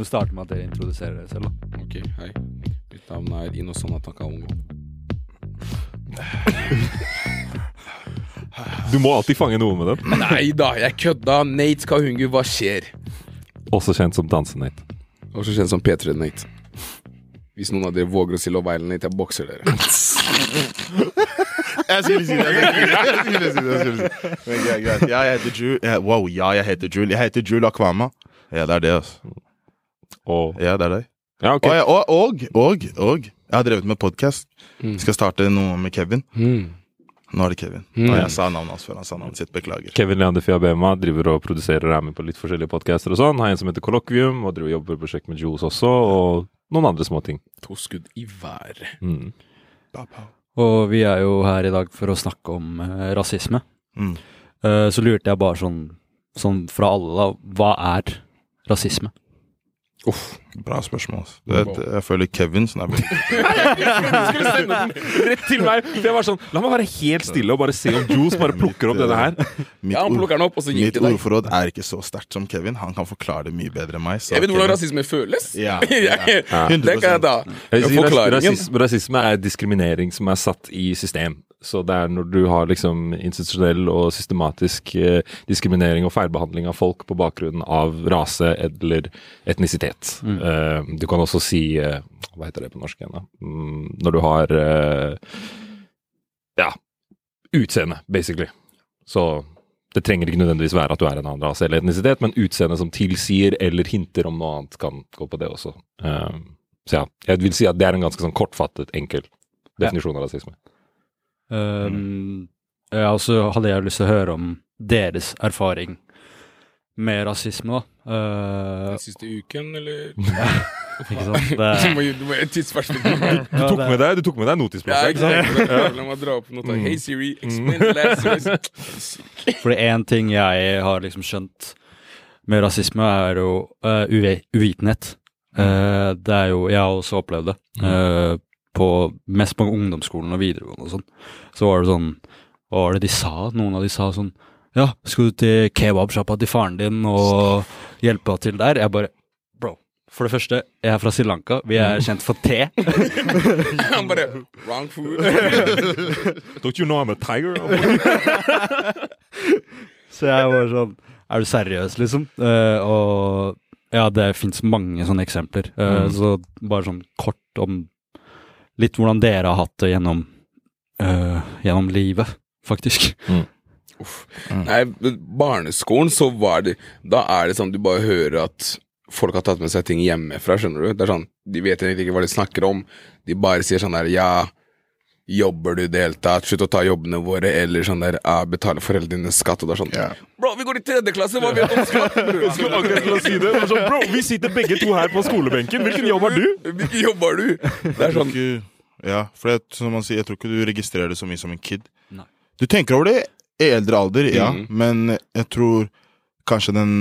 kan jo starte med at dere introduserer dere selv, da. Ok, hei. Mitt navn er Inosana Takaongo. Du må alltid fange noe med den. Nei da, jeg kødda. Nate Kahungu, hva skjer? Også kjent som Dansenate. Også kjent som P3 Nate. Hvis noen av dere våger å si Love Island Nate, jeg bokser dere. Jeg skulle si det. Jeg skulle si det. Jeg skulle si det. Men greit, greit. Ja, jeg heter Jul. Wow, ja, jeg heter Jul. Jeg heter Jul Akvama. Ja, det er det, altså. Og Ja, det er deg. Ja, okay. Og, jeg- og, og, og, og jeg har drevet med podkast. Skal starte noe med Kevin. Mm. Nå er det Kevin. Og jeg sa navnet hans før han sa navnet sitt. Beklager. Kevin Leander Fiabema driver og produserer og er med på litt forskjellige podcaster og sånn. Har en som heter Kollokvium, og driver og jobber på prosjekt med Jules også, og noen andre småting. To skudd i hver. Mm. Og vi er jo her i dag for å snakke om eh, rasisme. Mm. Uh, så lurte jeg bare sånn, sånn fra alle, da. Hva er rasisme? Uff, bra spørsmål. Det, det, jeg føler Kevin som er Du skulle sende den rett til meg! For jeg var sånn La meg være helt stille og bare se om Jules bare plukker opp denne her. Mitt, Ja, han plukker den opp, og så gir mitt ordforråd er ikke så sterkt som Kevin. Han kan forklare det mye bedre enn meg. så Jeg vet hvordan rasisme føles. Ja, ja. Det kan jeg ta. Jeg sier rasisme, rasisme er diskriminering som er satt i system. Så det er når du har liksom institusjonell og systematisk eh, diskriminering og feilbehandling av folk på bakgrunn av rase eller etnisitet. Mm. du kan også si eh, Hva heter det på norsk igjen, da? Mm, når du har eh, Ja, utseende, basically. Så det trenger ikke nødvendigvis være at du er en annen rase eller etnisitet, men utseende som tilsier eller hinter om noe annet, kan gå på det også. Eh, så ja, jeg vil si at det er en ganske sånn kortfattet, enkel definisjon av rasisme. Um, ja, og så hadde jeg lyst til å høre om deres erfaring med rasisme, da. Eh, Siste uken, eller? ikke sant? Du må, du må. Du tok med deg, du tok med deg notisbladet, ikke sant? La meg dra opp noe. Hey Siri, explain the last fordi én ting jeg har liksom skjønt med rasisme, er jo uh, uvitenhet. Uh, det er jo Jeg har også opplevd det. eh, på, mest på ungdomsskolen og videregående og sånn. Så var det sånn Hva var det de sa? Noen av de sa sånn Ja, skal du til kebabsjappa til faren din og hjelpe til der? Jeg bare Bro, for det første, jeg er fra Sri Lanka. Vi er kjent for te. Han bare Wrong food. Don't you know I'm a tiger? Så jeg var sånn Er du seriøs, liksom? Uh, og ja, det fins mange sånne eksempler. Eh, Så bare sånn kort om litt hvordan dere har hatt det gjennom, eh, gjennom livet, faktisk. Uff. Nei, barneskolen så var det Da er det sånn du bare hører at folk har tatt med seg ting hjemmefra, skjønner du. Det er sånn, De vet egentlig ikke hva de snakker om. De bare sier sånn der Ja, jobber du i det hele tatt? Slutt å ta jobbene våre. Eller sånn der ah, betaler foreldrene dine skatt? Og det er sånn yeah. Bro, vi går i tredje klasse, hva vet du om skatt? Jeg skulle akkurat til å si det. det sånn, Bro, vi sitter begge to her på skolebenken. Hvilken jobb har du? Hvilken jobb har du? Det er sånn Ikke- Ja, for det, som man sier, jeg tror ikke du registrerer det så mye som en kid. Nei. Du tenker over det i eldre alder, ja, mm. men jeg tror kanskje den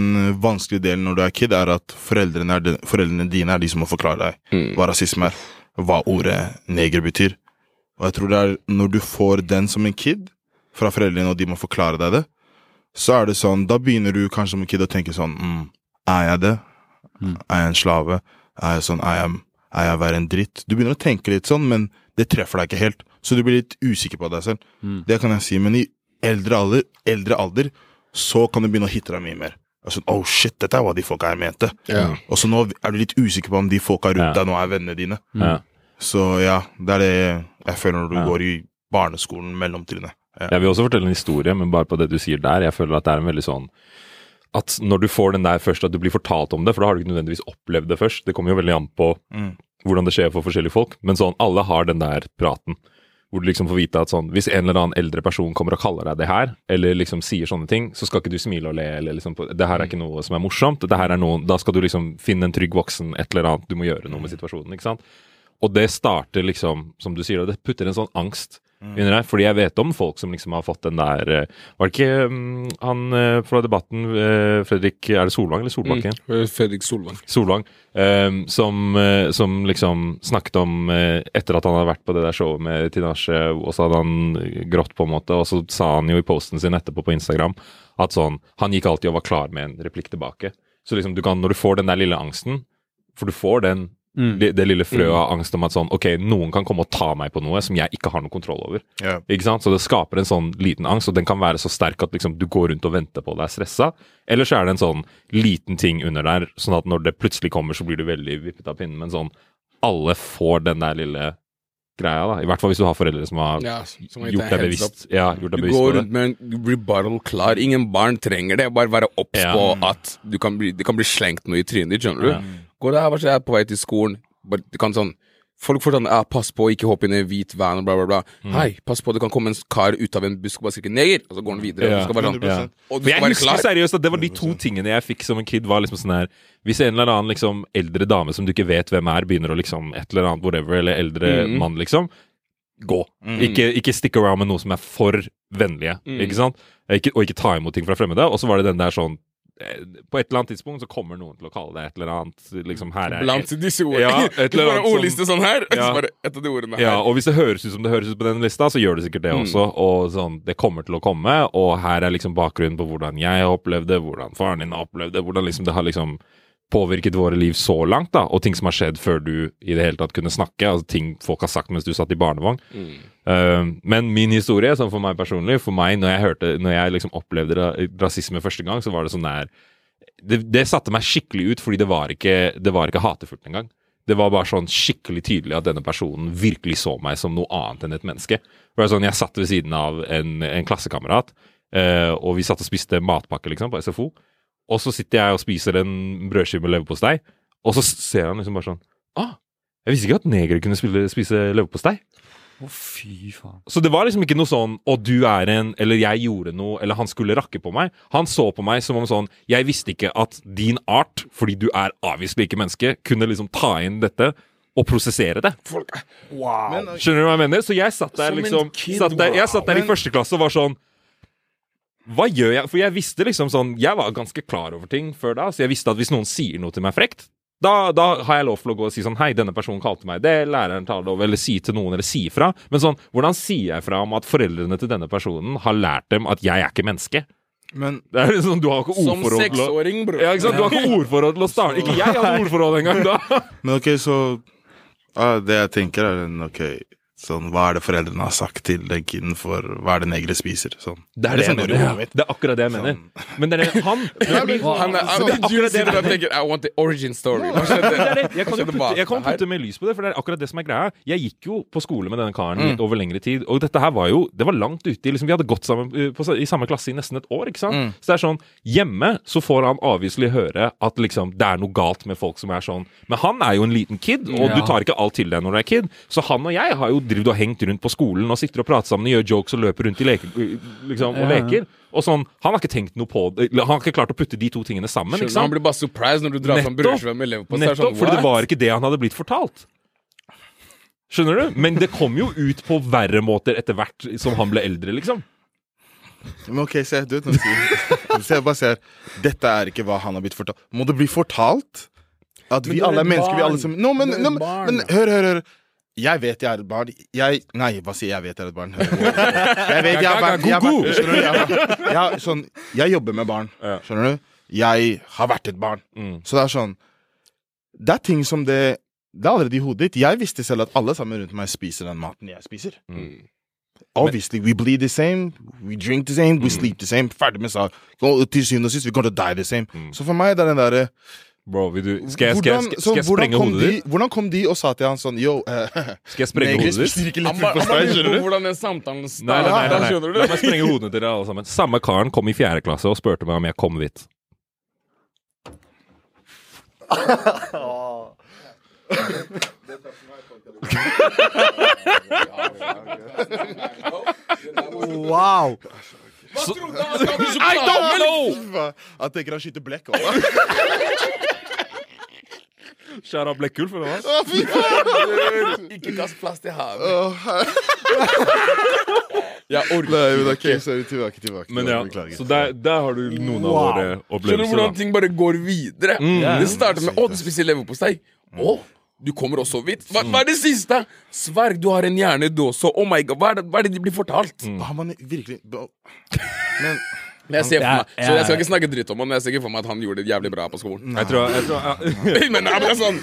vanskelige delen når du er kid, er at foreldrene, er de, foreldrene dine er de som må forklare deg Mm. hva rasisme er, hva ordet neger betyr. Og jeg tror det er når du får den som en kid fra foreldrene, og de må forklare deg det, så er det sånn, da begynner du kanskje som en kid å tenke sånn mm, Er jeg det? Mm. Er jeg en slave? Er jeg sånn, er jeg, er jeg være en dritt? Du begynner å tenke litt sånn, men det treffer deg ikke helt. Så du blir litt usikker på deg selv. Mm. Det kan jeg si, men i eldre alder, eldre alder så kan du begynne å hitte deg mye mer. Sånn, oh shit, dette er hva de folka her mente. Yeah. Og så nå er du litt usikker på om de folka rundt deg nå er vennene dine. Ja. Så ja, det er det jeg føler når du Ja. går i barneskolen, mellomtrinnet. Ja. Jeg vil også fortelle en historie, men bare på det du sier der. Jeg føler at det er en veldig sånn At når du får den der først, at du blir fortalt om det, for da har du ikke nødvendigvis opplevd det først. Det kommer jo veldig an på Mm. hvordan det skjer for forskjellige folk. Men sånn, alle har den der praten. Hvor du liksom får vite at sånn, hvis en eller annen eldre person kommer og kaller deg det her, eller liksom sier sånne ting, så skal ikke du smile og le, eller liksom Det her er ikke noe som er morsomt. Det her er noe, da skal du liksom finne en trygg voksen, et eller annet. Du må gjøre noe med situasjonen, ikke sant. Og det starter liksom, som du sier, det putter en sånn angst under deg. Fordi jeg vet om folk som liksom har fått den der eh, Var det ikke um, han eh, fra debatten, uh, Fredrik Er det Solvang eller Solbakken? Mm. Fredrik Solvang. Solvang, Um, som, uh, som liksom snakket om uh, Etter at han hadde vært på det der showet med Tinashe, og så hadde han grått, på en måte, og så sa han jo i posten sin etterpå på Instagram at sånn Han gikk alltid og var klar med en replikk tilbake. Så liksom du kan, når du får den der lille angsten, For du får den Mm. det, det lille frøet av angst om at sånn Ok, noen kan komme og ta meg på noe som jeg ikke har noe kontroll over. Yeah. Ikke sant? Så det skaper en sånn liten angst, og den kan være så sterk at liksom, du går rundt og venter på og er stressa. Eller så er det en sånn liten ting under der, sånn at når det plutselig kommer, så blir du veldig vippet av pinnen. Men sånn alle får den der lille greia, da. I hvert fall hvis du har foreldre som har Ja, som gjort deg deg bevisst. Ja, gjort Du bevisst går rundt med en rebuttal klar. Ingen barn trenger det. Bare være obs Ja. på at du kan bli, det kan bli slengt noe i trynet ditt, skjønner du. Går der, bare så jeg er på vei til skolen. Bare, du kan sånn Folk får sånn ja, 'pass på, ikke hopp inn i en hvit van', og bla, bla, bla. Mm. Hei, pass på, det kan komme en kar ut av en busk og bare skrike neger, og så går han videre. Og Ja. du skal bare sånn, 100%. og du skal jeg være klar. seriøst at det var de to tingene jeg fikk som en kid. var liksom sånn her Hvis en eller annen liksom eldre dame som du ikke vet hvem er, begynner å liksom et eller annet whatever, eller eldre mm. mann, liksom Gå. Ikke, ikke stick around med noe som er for vennlige, Mm. ikke sant? Ikke, og ikke ta imot ting fra fremmede. Og så var det den der sånn På et eller annet tidspunkt så kommer noen til å kalle det et eller annet. Liksom her er Blant disse ordene. Ja, et du en ordliste sånn her, og Ja. så bare et av de ordene her. Ja, og hvis det høres ut som det høres ut på den lista, så gjør det sikkert det Mm. også. Og sånn, det kommer til å komme, og her er liksom bakgrunnen på hvordan jeg opplevde hvordan faren din opplevde hvordan liksom det har liksom påvirket våre liv så langt, da, og ting som har skjedd før du i det hele tatt kunne snakke, altså ting folk har sagt mens du satt i barnevogn. Mm. Uh, men min historie, sånn for meg personlig, for meg, når jeg hørte, når jeg liksom opplevde rasisme første gang, så var det sånn der det, det satte meg skikkelig ut, fordi det var ikke, det var ikke hatefullt engang. Det var bare sånn skikkelig tydelig at denne personen virkelig så meg som noe annet enn et menneske. Det var sånn, Jeg satt ved siden av en, en klassekamerat, eh, og vi satt og spiste matpakke liksom, på SFO. Og så sitter jeg og spiser en brødskive med leverpostei, og så ser han liksom bare sånn ah, Jeg visste ikke at negere kunne spille, spise leverpostei. Å, fy faen. Så det var liksom ikke noe sånn 'Å, du er en', eller 'jeg gjorde noe', eller 'han skulle rakke på meg'. Han så på meg som om sånn 'Jeg visste ikke at din art, fordi du er avviselig ikke menneske, kunne liksom ta inn dette og prosessere det'. Folk, Men, Skjønner du hva jeg mener? Så jeg satt der liksom kid, satt der, Jeg satt der i første klasse og var sånn Hva gjør jeg? For jeg visste liksom sånn Jeg var ganske klar over ting før da, så jeg visste at hvis noen sier noe til meg frekt da, da har jeg lov til å gå og si sånn Hei, denne personen kalte meg det. Læreren tar det over. Eller si til noen, eller si ifra. Men sånn, hvordan sier jeg fra om at foreldrene til denne personen har lært dem at jeg er ikke menneske? men Det er liksom, Du har ikke ordforråd til å seksåring, bror. ja, ikke sant? Du har ikke ordforråd til å starte. Ikke jeg hadde ordforråd engang da. Men ok, så ah, Det jeg tenker er en, ok Sånn, Hva er det foreldrene har sagt til den kiden for hva er det negre spiser? Sånn. Det er, det, det, det, mitt. Det er akkurat det jeg mener. Men det er han Han er, han, Sånn, du akkurat det jeg tenker I want the origin story. Er. Jeg kan jo putte, bak jeg kan putte mer lys på det, for det er akkurat det som er greia. Jeg gikk jo på skole med denne karen mm. over lengre tid, og dette her var jo Det var langt ute liksom, Vi hadde gått sammen uh, på, i samme klasse i nesten et år, ikke sant? Så det er sånn Hjemme så får han avviselig høre at liksom det er noe galt med folk som er sånn Men han er jo en liten kid, og du tar ikke alt til deg når du er kid. Så han og jeg har jo drevet og hengt rundt på skolen og sitter og prater sammen og gjør jokes og løper rundt i leke, liksom, og Ja, leker. Og sånn, Han har ikke tenkt noe på det. Han har ikke klart å putte de to tingene sammen. ikke sant? han blir bare surprised når du drar fram brødskiva med leverpostei. Nettopp, Sånn, fordi det var ikke det han hadde blitt fortalt. Skjønner du? Men det kom jo ut på verre måter etter hvert som han ble eldre, liksom. Men ok, se, du vet når du sier Se, jeg bare ser Dette er ikke hva han har blitt fortalt. Må det bli fortalt? At vi alle er mennesker, mennesker, vi alle som no, men, Du no, men, men hør, hør, hør. Jeg vet jeg er et barn. Jeg Nei, hva sier jeg vet jeg er et barn? Jeg vet jeg er barn. jeg har Skjønner du? Jeg, sånn, jeg jobber med barn. Skjønner du? Jeg har vært et barn. Mm. Så det er sånn Det er ting som det Det er allerede i hodet ditt. Jeg visste selv at alle sammen rundt meg spiser den maten jeg spiser. Mm. Obviously, we bleed the same, we drink the same, we sleep the same. Ferdig med sak. Til syvende og sist, we going to die the same. Mm. Så for meg det er den derre Bro, vil du, skal jeg, skal jeg, skal, skal jeg hvordan sprenge hodet ditt? Hvordan kom de og sa til han sånn Yo, uh, Skal jeg sprenge hodet ditt? Han bare, lurer på hvordan den samtalen Nei, nei, nei, starter, nei, nei. La meg sprenge hodene til dere alle sammen. Samme karen kom i fjerde klasse og spurte meg om jeg kom hvitt Wow! I don't know! Han tenker han skyter blekk over. Kjære Blekkulf, eller hva? Å, fy faen! Ikke kast plast i havet. Jeg orker Nei, men ok, sorry. Tilbake, tilbake. Men ja, Beklager. så der, der har du noen av våre opplevelser. Skjønner du hvordan ting bare går videre? Det starter med 'Å, du spiser leverpostei'. Å, du kommer også vidt. Hva, hva er det siste? Sverg, du har en hjerne, du også. Oh my god, hva er det, hva er det de blir fortalt? Mm. Har man virkelig Men Men jeg ser for meg, så jeg skal ikke snakke dritt om han, men jeg ser ikke for meg at han gjorde det jævlig bra på skolen. Jeg tror, jeg tror ja. men nei, det er sånn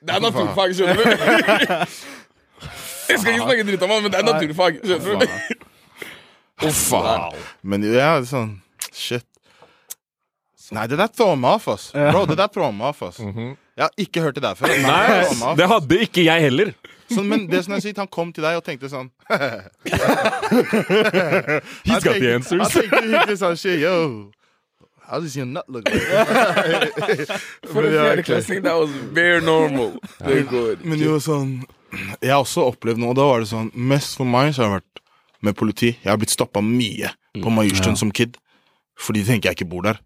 Det er naturfag, skjønner du? Jeg skal ikke snakke dritt om han, men det er naturfag. Skjønner du? Uff, faen. Men ja, er sånn Shit. Nei, det der thrower meg off, ass. Bro, det der thrower meg off, ass. Jeg har ikke hørt det der før. Nei, det hadde ikke jeg heller. Så, men det som jeg sier, han kom til deg og tenkte sånn He's got the Han answers. tenkte hyggelig sånn shit, yo. How does your nut look like? For en fjerdeklassing, that was very normal. Det går Men jo, sånn Jeg har også opplevd noe, og da var det sånn Mest for meg så har det vært med politi. Jeg har blitt stoppa mye på Majorstuen som kid. Fordi de tenker jeg ikke bor der.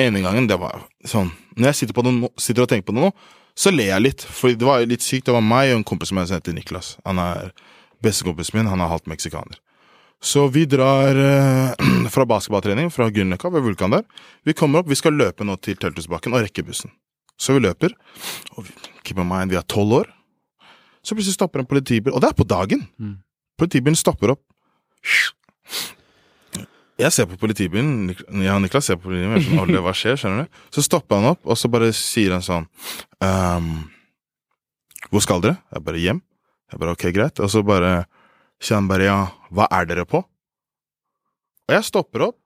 Ene gangen, det var sånn Når jeg sitter, på det sitter og tenker på det nå, så ler jeg litt. For det var litt sykt. Det var meg og en kompis som heter Niklas. Han er bestekompisen min. Han er halvt meksikaner. Så vi drar eh, fra basketballtrening fra Grünerløkka ved Vulkan der. Vi kommer opp, vi skal løpe nå til Telthusbakken og rekke bussen. Så vi løper. Og vi, keep in mind, vi er tolv år. Så plutselig stopper en politibil, og det er på dagen. Politibilen stopper opp. Jeg ser på politibilen, ja, Niklas ser på politibilen, jeg sånn, «Olle, hva skjer, skjønner du? Så stopper han opp, og så bare sier han sånn um, Hvor skal dere? Jeg bare hjem. Jeg bare ok, greit. Og så bare sier han bare ja, hva er dere på? Og jeg stopper opp.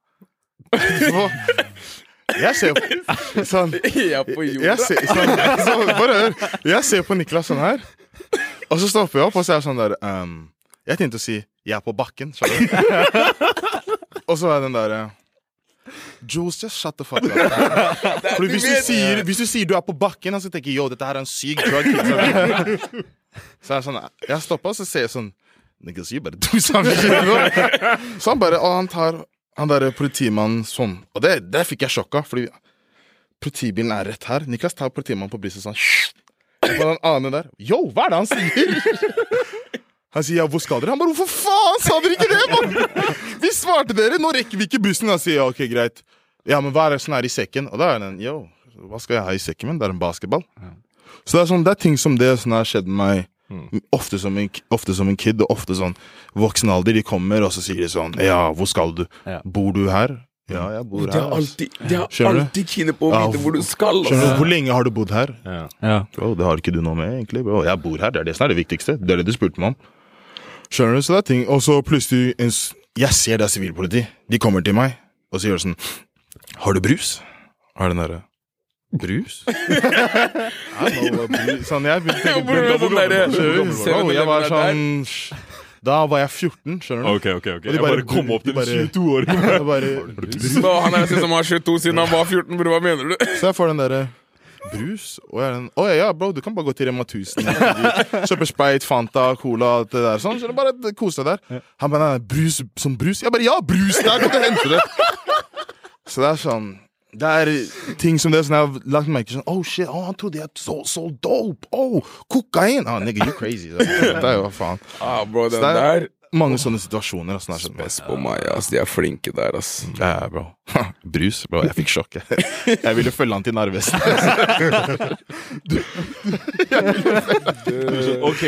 Og jeg ser på sånn Jeg er på jeg jorda. ser, sånn, sånn, bare hør. Jeg ser på Niklas sånn her, og så stopper jeg opp, og så er jeg sånn der um, Jeg tenkte å si 'jeg er på bakken', skjønner du? Og så er den derre Jules, just shut the fuck up. Fordi hvis du, sier, hvis du sier du er på bakken, så tenker jeg yo, dette her er en syk drug. Liksom. Så er det sånn Jeg stopper, og så ser jeg sånn Niggas, you better do something. Så han bare Og han tar han derre politimannen sånn. Og det, det fikk jeg sjokk av, fordi politibilen er rett her. Niklas tar politimannen på brystet sånn Og den andre der Yo, hva er det han sier? Han sier ja, hvor skal dere? Han bare hvorfor faen sa dere ikke det, Man? Vi svarte dere, nå rekker vi ikke bussen. Han sier ja, ok, greit. Ja, men hva er det som er i sekken? Og da er den yo, hva skal jeg ha i sekken min? Det er en basketball. Så det er sånn, det er ting som det som har skjedd med meg ofte som, en, ofte som en kid, og ofte sånn voksen alder. De kommer, og så sier de sånn Ja, hvor skal du? Ja. Bor du her? Ja, jeg bor De her. har alltid, de har alltid kine på å Ja, vite hvor du skal. Skjønner du. Hvor lenge har du bodd her? Ja. Ja. Bro, det har ikke du noe med, egentlig. Bro. Jeg bor her, det er det som er det viktigste. Det er det du spurte meg om. Skjønner du? Så det er ting. Og så plutselig en, Jeg ser det er sivilpoliti. De kommer til meg, og så gjør de sånn Har du brus? Har den derre Brus? Sånn, jeg begynte å er det sånn Jeg var sånn Da var jeg 14, skjønner du. Ok, ok, ok. de Jeg bare- kom opp til bare- 22 år. Bare, han er den som har 22 siden han var 14, bror. Hva mener du? Så jeg får den derre brus. Og jeg er den Å ja, bro, du kan bare gå til Rema 1000. Kjøpe Sprite, Fanta, Cola, alt det der. Sånn, så det bare kos deg der. Han bare nei, brus som brus. Jeg bare ja, brus der! Kan og hente det? Så det er sånn det er ting som det som jeg har lagt merke til. Sånn, oh shit, oh, han trodde jeg så, så dope. Oh, kokain! Ah, nigga, you crazy. Det er jo hva faen. Ah, bro, den det der er mange sånne situasjoner. Altså, meg. Best på meg, ass. De er flinke der, ass. Ja, bro. Brus, bro. Jeg fikk sjokk. Jeg ville følge han til Narvesen. Ok,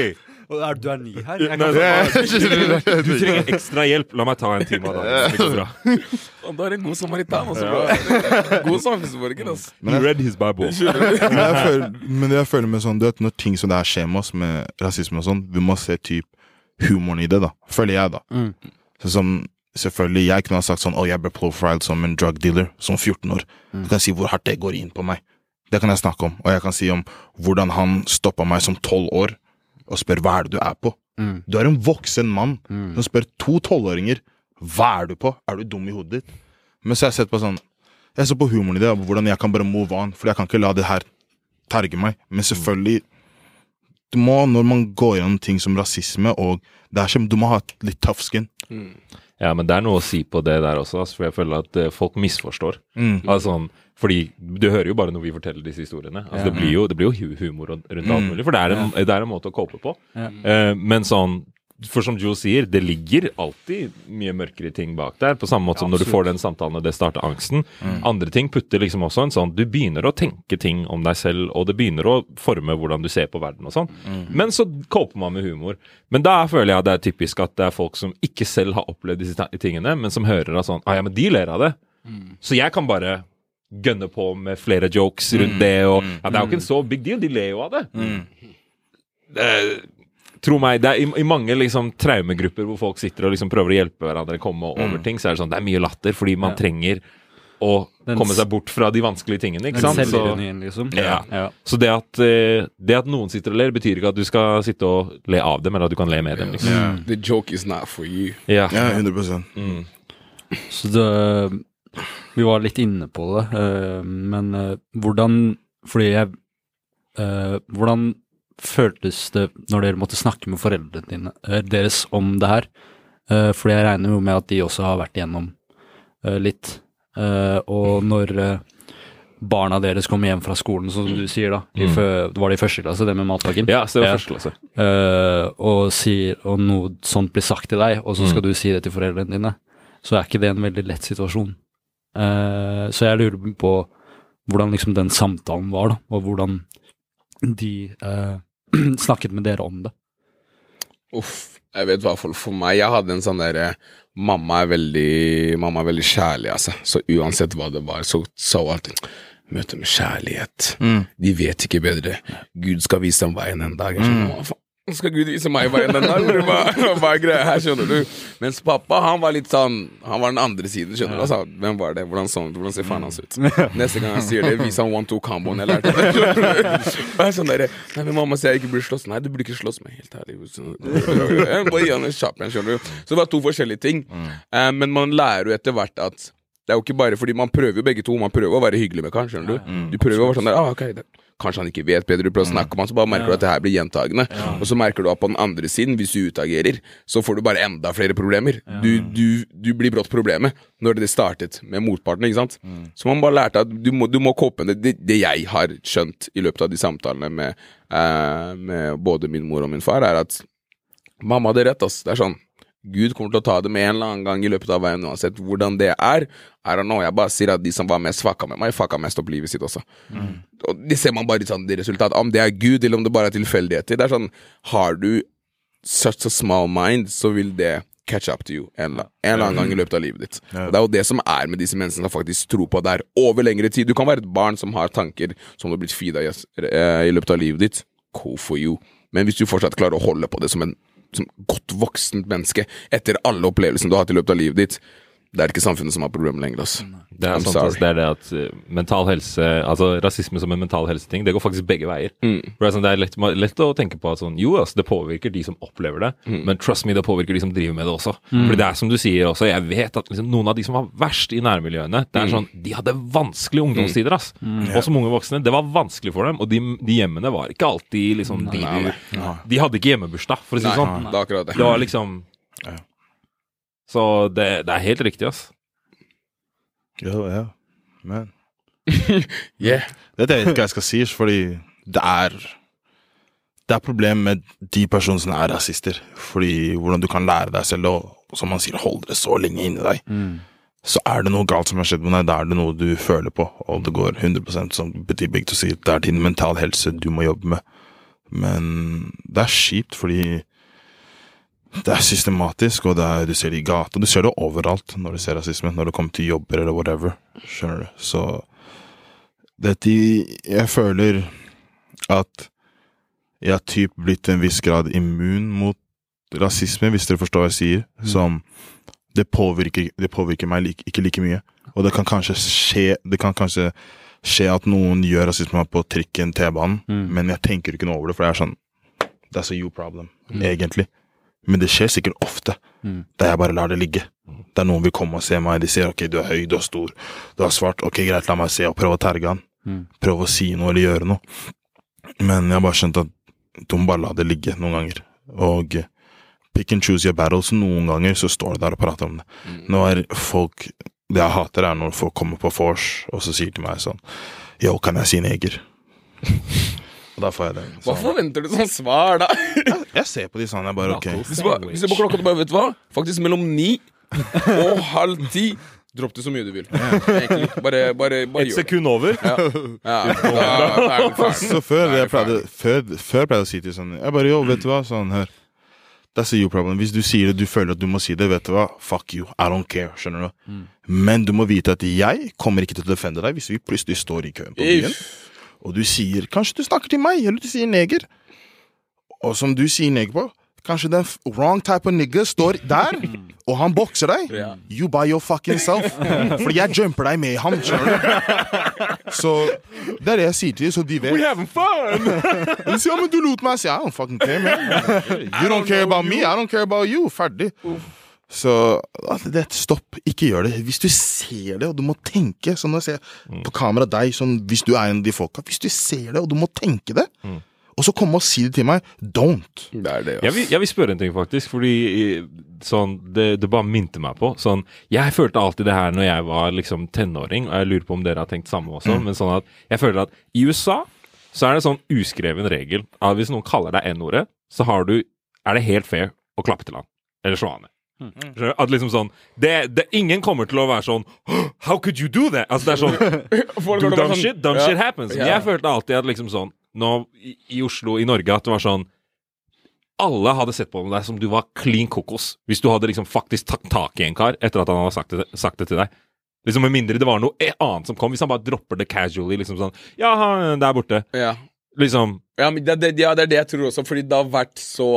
Og er du er ny her? Jeg kan, nei, du trenger ekstra hjelp. La meg ta en time av dagen. Det bra. Er en god samaritan, altså, bro. God samfunnsborger, ass. You read his Bible. Men jeg føler, men jeg føler med sånn, du vet, Når ting som det her skjer med oss, med rasisme og sånn, vi må se typ humoren i det, da. Føler jeg, da. Mm. Sånn som Selvfølgelig, jeg kunne ha sagt sånn Å, jeg ble profiled som en drug dealer som 14 år. Du kan si hvor hardt det går inn på meg. Det kan jeg snakke om. Og jeg kan si om hvordan han stoppa meg som 12 år og spør hva er det du er på. Mm. Du er en voksen mann som spør to tolvåringer hva er du på. Er du dum i hodet ditt? Men så har jeg sett på sånn Jeg ser på humoren i det, hvordan jeg kan bare move on. For jeg kan ikke la det her terge meg. Men selvfølgelig Du må, når man går gjennom ting som rasisme og det er som, Du må ha et litt tough skin. Ja, men det er noe å si på det der også, ass, for jeg føler at eh, folk misforstår. Mm. Altså, sånn, fordi du hører jo bare når vi forteller disse historiene. Altså, det, blir jo, det blir jo humor rundt alt mulig, for det er, en, det er en måte å cope på. Ja. Uh, men sånn For som Joe sier, det ligger alltid mye mørkere ting bak der. På samme måte som når du får den samtalen og det starter angsten. Andre ting putter liksom også en sånn Du begynner å tenke ting om deg selv, og det begynner å forme hvordan du ser på verden og sånn. Men så coper man med humor. Men da føler jeg det er typisk at det er folk som ikke selv har opplevd disse tingene, men som hører at sånn Ah ja, men de ler av det. Så jeg kan bare gønne på med flere jokes rundt det, og ja, det er jo ikke en så big deal. De ler jo av det. Det- Tro meg, det er i, i mange liksom traumegrupper hvor folk sitter og liksom prøver å hjelpe hverandre komme over ting, så er det sånn Det er mye latter fordi man Ja. trenger å Den komme seg bort fra de vanskelige tingene, ikke Den sant? Så, liksom. Ja. ja. så det at, eh, det at noen sitter og ler, betyr ikke at du skal sitte og le av dem, eller at du kan le med dem. liksom. The joke is not for you. Ja. Ja, 100 Mm. Så det Vi var litt inne på det, eh, men eh, hvordan Fordi jeg Hvordan føltes det når dere måtte snakke med foreldrene dine, eh, deres om det her? Uh, fordi jeg regner jo med at de også har vært igjennom eh, litt. Og når eh, barna deres kommer hjem fra skolen, som du sier da, i Mm. det var det i første klasse, det med matpakken? ja, så det var første klasse. Uh, og, sier, og noe sånt blir sagt til deg, og så skal Mm. du si det til foreldrene dine, så er ikke det en veldig lett situasjon. Uh, så jeg lurer på hvordan liksom den samtalen var, da, og hvordan de eh, snakket med dere om det. Uff, jeg vet i hvert fall for meg Jeg hadde en sånn derre Mamma er veldig Mamma er veldig kjærlig, altså. Så uansett hva det var, så sa hun alltid Møte med kjærlighet. De vet ikke bedre. Gud skal vise dem veien en dag. Jeg skjønner, hva faen skal Gud vise meg hva enn den Eller Hva, er greia her, skjønner du? Mens pappa, han var litt sånn Han var den andre siden, skjønner du. Altså, hvem var det? Hvordan, sånn, hvordan ser faren hans ut? Neste gang han sier det, vis han one-two-comboen jeg lærte. Og jeg er sånn der, Nei, men mamma sier jeg ikke burde slåss. Nei, du burde ikke slåss med helt ærlig. Bare gi han en kjapp en, skjønner du. Så det var to forskjellige ting. Eh, men man lærer jo etter hvert at det er jo ikke bare fordi man prøver jo begge to. Man prøver å være hyggelig med karen, skjønner du. Du prøver å være sånn der, ah, okay, det, Kanskje han ikke vet bedre, du prøver å snakke om han, så bare merker du at det her blir gjentagende. Og så merker du at på den andre siden, hvis du utagerer, så får du bare enda flere problemer. Du, du, du blir brått problemet når det startet med motparten, ikke sant. Så man bare lærte at du må, du må kåpe det. det. Det jeg har skjønt i løpet av de samtalene med, eh, med både min mor og min far, er at Mamma hadde rett, ass. Det er sånn Gud kommer til å ta det med en eller annen gang i løpet av veien, uansett hvordan det er. I don't know, Jeg bare sier at de som var mest fucka med meg, fucka mest opp livet sitt også. Og Det ser man bare i sånn det resultatet. Om det er Gud, eller om det bare er tilfeldigheter. Det er sånn Har du such a small mind, så vil det catch up to you en, en eller annen gang i løpet av livet ditt. Og Det er jo det som er med disse menneskene som faktisk tror på det her over lengre tid. Du kan være et barn som har tanker som du har blitt feeda i, eh, i løpet av livet ditt. Cool for you. Men hvis du fortsatt klarer å holde på det som en som godt voksent menneske etter alle opplevelsene du har hatt i løpet av livet ditt, det er ikke samfunnet som har problemet lenger. ass. Det er, sant, altså, det er det at eh, mental helse Altså rasisme som en mental helseting, det går faktisk begge veier. Mm. For det er, sånn, det er lett, lett å tenke på at sånn, jo, altså, det påvirker de som opplever det, Mm. men trust me, det påvirker de som driver med det også. Fordi det er som du sier også, jeg vet at liksom, noen av de som var verst i nærmiljøene, det er Mm. sånn, de hadde vanskelige ungdomstider, ass. Og som unge voksne, det var vanskelig for dem, og de, de hjemmene var ikke alltid liksom de, Nei, de, de hadde ikke hjemmebursdag, for å si Nei, det sånn. Det var liksom Ja. Så det, det er helt riktig, ass. Ja, ja. Men Yeah. det vet jeg ikke hva jeg skal si, fordi det er Det er problem med de personene som er rasister. Fordi hvordan du kan lære deg selv å som man sier, holde det så lenge inni deg. Så er det noe galt som har skjedd med deg, da er det noe du føler på, og det går 100% som betyr begge to å si det er din mental helse du må jobbe med. Men det er kjipt, fordi det er systematisk, og det er, du ser det i gata. Du ser det overalt når du ser rasisme, når det kommer til jobber eller whatever. Skjønner du? Så dette Jeg føler at jeg har typ blitt til en viss grad immun mot rasisme, hvis dere forstår hva jeg sier. Som det påvirker, det påvirker meg like, ikke like mye. Og det kan kanskje skje Det kan kanskje skje at noen gjør rasisme på trikken, T-banen, men jeg tenker ikke noe over det, for det er sånn That's a you problem, egentlig. Men det skjer sikkert ofte, der jeg bare lar det ligge. Der noen vil komme og se meg, de sier ok, du er høy, du er stor, du er svart, ok, greit, la meg se, og prøve å terge han. Prøve å si noe eller gjøre noe. Men jeg har bare skjønt at du må bare la det ligge noen ganger. Og pick and choose your battles. Noen ganger så står du der og prater om det. Nå er folk Det jeg hater, er når folk kommer på vors og så sier til meg sånn Yo, kan jeg si neger? Og da får jeg det. Hva forventer du sånn svar, da? jeg ser på de sånn, jeg bare ok. Hvis du bare- hvis du på klokka, du bare vet du hva? Faktisk mellom ni og halv ti. Dropp det så mye du vil. Egentlig. Bare, bare, bare Et gjør det. sekund over. Ja. Ja, da, da er ferdig. Så før jeg pleide, før, før jeg pleide å si til sånn Jeg bare, jo, vet du hva, sånn, her That's a you problem. Hvis du sier det, du føler at du må si det, vet du hva, fuck you, I don't care, skjønner du? Men du må vite at jeg kommer ikke til å defende deg hvis vi plutselig står i køen på byen, Iff. Og du sier, kanskje du snakker til meg, eller du sier neger, og som du sier neger på, kanskje den wrong type of nigger står der, og han bokser deg, Yeah. you by your fucking self. Fordi jeg jumper deg med ham? Så det er det jeg sier til dem, så de vet. We having fun! De sier ja, men du lot meg. si I don't fucking care, man. You don't care about me, I don't care about you. Ferdig. Så det er et stopp, ikke gjør det. Hvis du ser det, og du må tenke Sånn når jeg ser på kamera deg, sånn, hvis du er en av de folka Hvis du ser det, og du må tenke det, og så komme og si det til meg, don't. Det er det, Jeg vil, jeg vil spørre en ting, faktisk. Fordi sånn, det, det bare minte meg på sånn, Jeg følte alltid det her når jeg var liksom tenåring, og jeg lurer på om dere har tenkt samme også. Men sånn at jeg føler at i USA så er det sånn uskreven regel at hvis noen kaller deg N-ordet, så har du, er det helt fair å klappe til han. Eller slå han ned. Skjønner du? At liksom sånn det, det, Ingen kommer til å være sånn How could you do that? Altså det er sånn dumb sånn- shit, dumb yeah. shit happens. Men jeg følte alltid at liksom sånn Nå i, i Oslo, i Norge, at det var sånn Alle hadde sett på deg som du var klin kokos hvis du hadde liksom faktisk tatt tak i en kar etter at han hadde sagt det, sagt det til deg. Liksom Med mindre det var noe e- annet som kom. Hvis han bare dropper det casually, liksom sånn Ja, han der borte. Ja. Liksom Ja, men det, det, ja, det er det jeg tror også, fordi det har vært så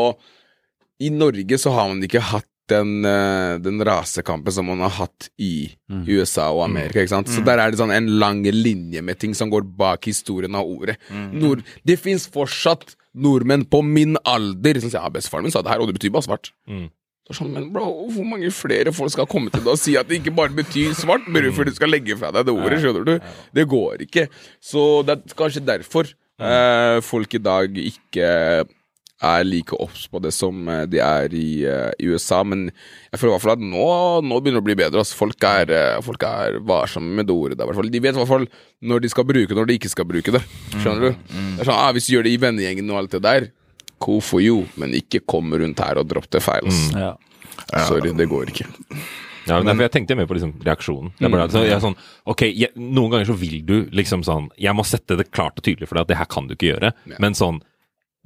I Norge så har man ikke hatt den, eh, den rasekampen som man har hatt i USA og Amerika. ikke sant? Så der er det sånn en lang linje med ting som går bak historien av ordet. Nord, det fins fortsatt nordmenn på min alder som sier ja, bestefaren min sa det her, og det betyr bare svart. Mm. Sånn, men bro, Hvor mange flere folk skal komme til deg og si at det ikke bare betyr svart, bare før du skal legge fra deg det ordet? skjønner du? Det går ikke. Så det er kanskje derfor eh, folk i dag ikke er like obs på det som eh, de er i, eh, i USA. Men jeg føler i hvert fall at nå, nå begynner det å bli bedre. Altså. Folk, er, eh, folk er varsomme med det ordet. Der, i hvert fall. De vet i hvert fall når de skal bruke det, når de ikke skal bruke det. Skjønner du? Det er sånn, ah, Hvis du gjør det i vennegjengen og alt det der, cool for you, men ikke kom rundt her og dropp det feil. Mm. Ja. Sorry, det går ikke. Ja, men derfor jeg tenkte mer på liksom reaksjonen. Jeg er bare, så jeg sånn, ok, jeg, Noen ganger så vil du liksom sånn Jeg må sette det klart og tydelig for deg at det her kan du ikke gjøre. Men sånn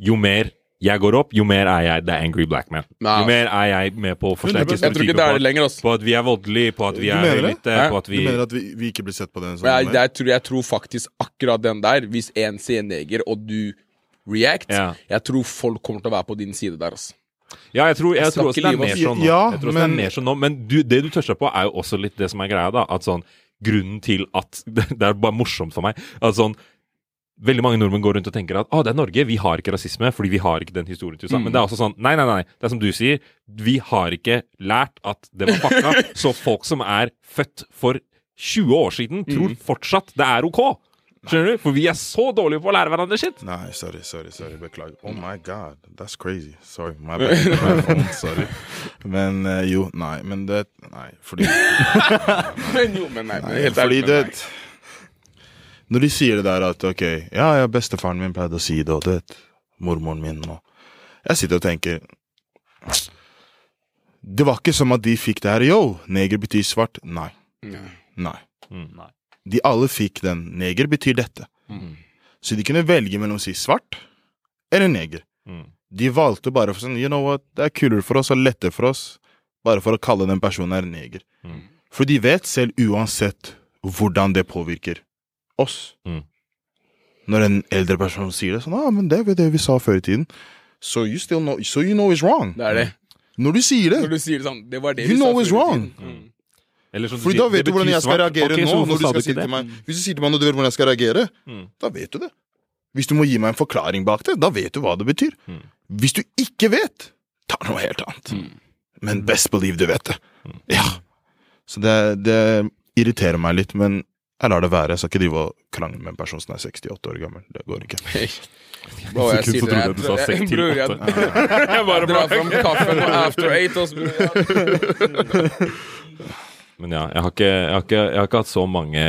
Jo mer jeg går opp, jo mer er jeg the angry black man. Nei. Jo mer er jeg med på å forsterke Jeg tror ikke det er det lenger. ass. På at vi er voldelige, på at vi Du er høylytte, på at Du vi mener at vi, vi ikke blir sett på den sånn? Jeg, jeg, tror, jeg tror faktisk akkurat den der, hvis en sier neger, og du react, Ja. jeg tror folk kommer til å være på din side der. ass. Ja, jeg tror, jeg Jeg tror også det er mer sånn nå. Ja, jeg tror også det men- er mer sånn nå. Men du, det du tørster på, er jo også litt det som er greia, da. At sånn Grunnen til at Det er bare morsomt for meg. At sånn Veldig mange nordmenn går rundt og tenker at å, det er Norge, vi har ikke rasisme fordi vi har ikke den historien til USA. Men det er også sånn nei, nei, nei. Det er som du sier, vi har ikke lært at det var pakka. så folk som er født for 20 år siden, tror fortsatt det er ok. Skjønner du? For vi er så dårlige på å lære hverandre shit. Nei, sorry, sorry, sorry, beklager. Oh my god, that's crazy. Sorry, my bad. My phone, sorry. Men uh, jo, nei, men det Nei, fordi Men jo, men nei, men helt Fordi ærlig, det men nei. Når de sier det der at ok, ja, ja, bestefaren min pleide å si det, og du vet, mormoren min og Jeg sitter og tenker Det var ikke som at de fikk det her Yo, neger betyr svart. Nei. Nei. Nei. Nei. De alle fikk den. Neger betyr dette. Mm. Så de kunne velge mellom å si svart eller neger. Mm. De valgte bare for sånn, you know what, det er kulere for oss og lettere for oss, bare for å kalle den personen her neger. Mm. For de vet selv uansett hvordan det påvirker oss. Mm. Når en eldre person sier det sånn, ah, men det var det vi sa før i tiden. So you still know, so you know it's wrong. Det er det. Når du sier det, Når du sier det sånn, det var det You vi know sa it's wrong. Mm. Eller som du for sier, da vet du hvordan jeg skal reagere okay, nå. Når du skal si til meg, hvis du sier til meg når du vet hvordan jeg skal reagere, Mm. da vet du det. Hvis du må gi meg en forklaring bak det, da vet du hva det betyr. Mm. Hvis du ikke vet, ta noe helt annet. Men best believe du vet det. Ja. Så det, det irriterer meg litt, men jeg lar det være. Jeg skal ikke drive og krangle med en person som er 68 år gammel. Det går ikke. Bro, jeg sier det. jeg sa jeg- Bror, jeg. Jeg bare drar fram kaffen og after eight. Og bror. Men ja, jeg har, ikke, jeg, har ikke, jeg har ikke hatt så mange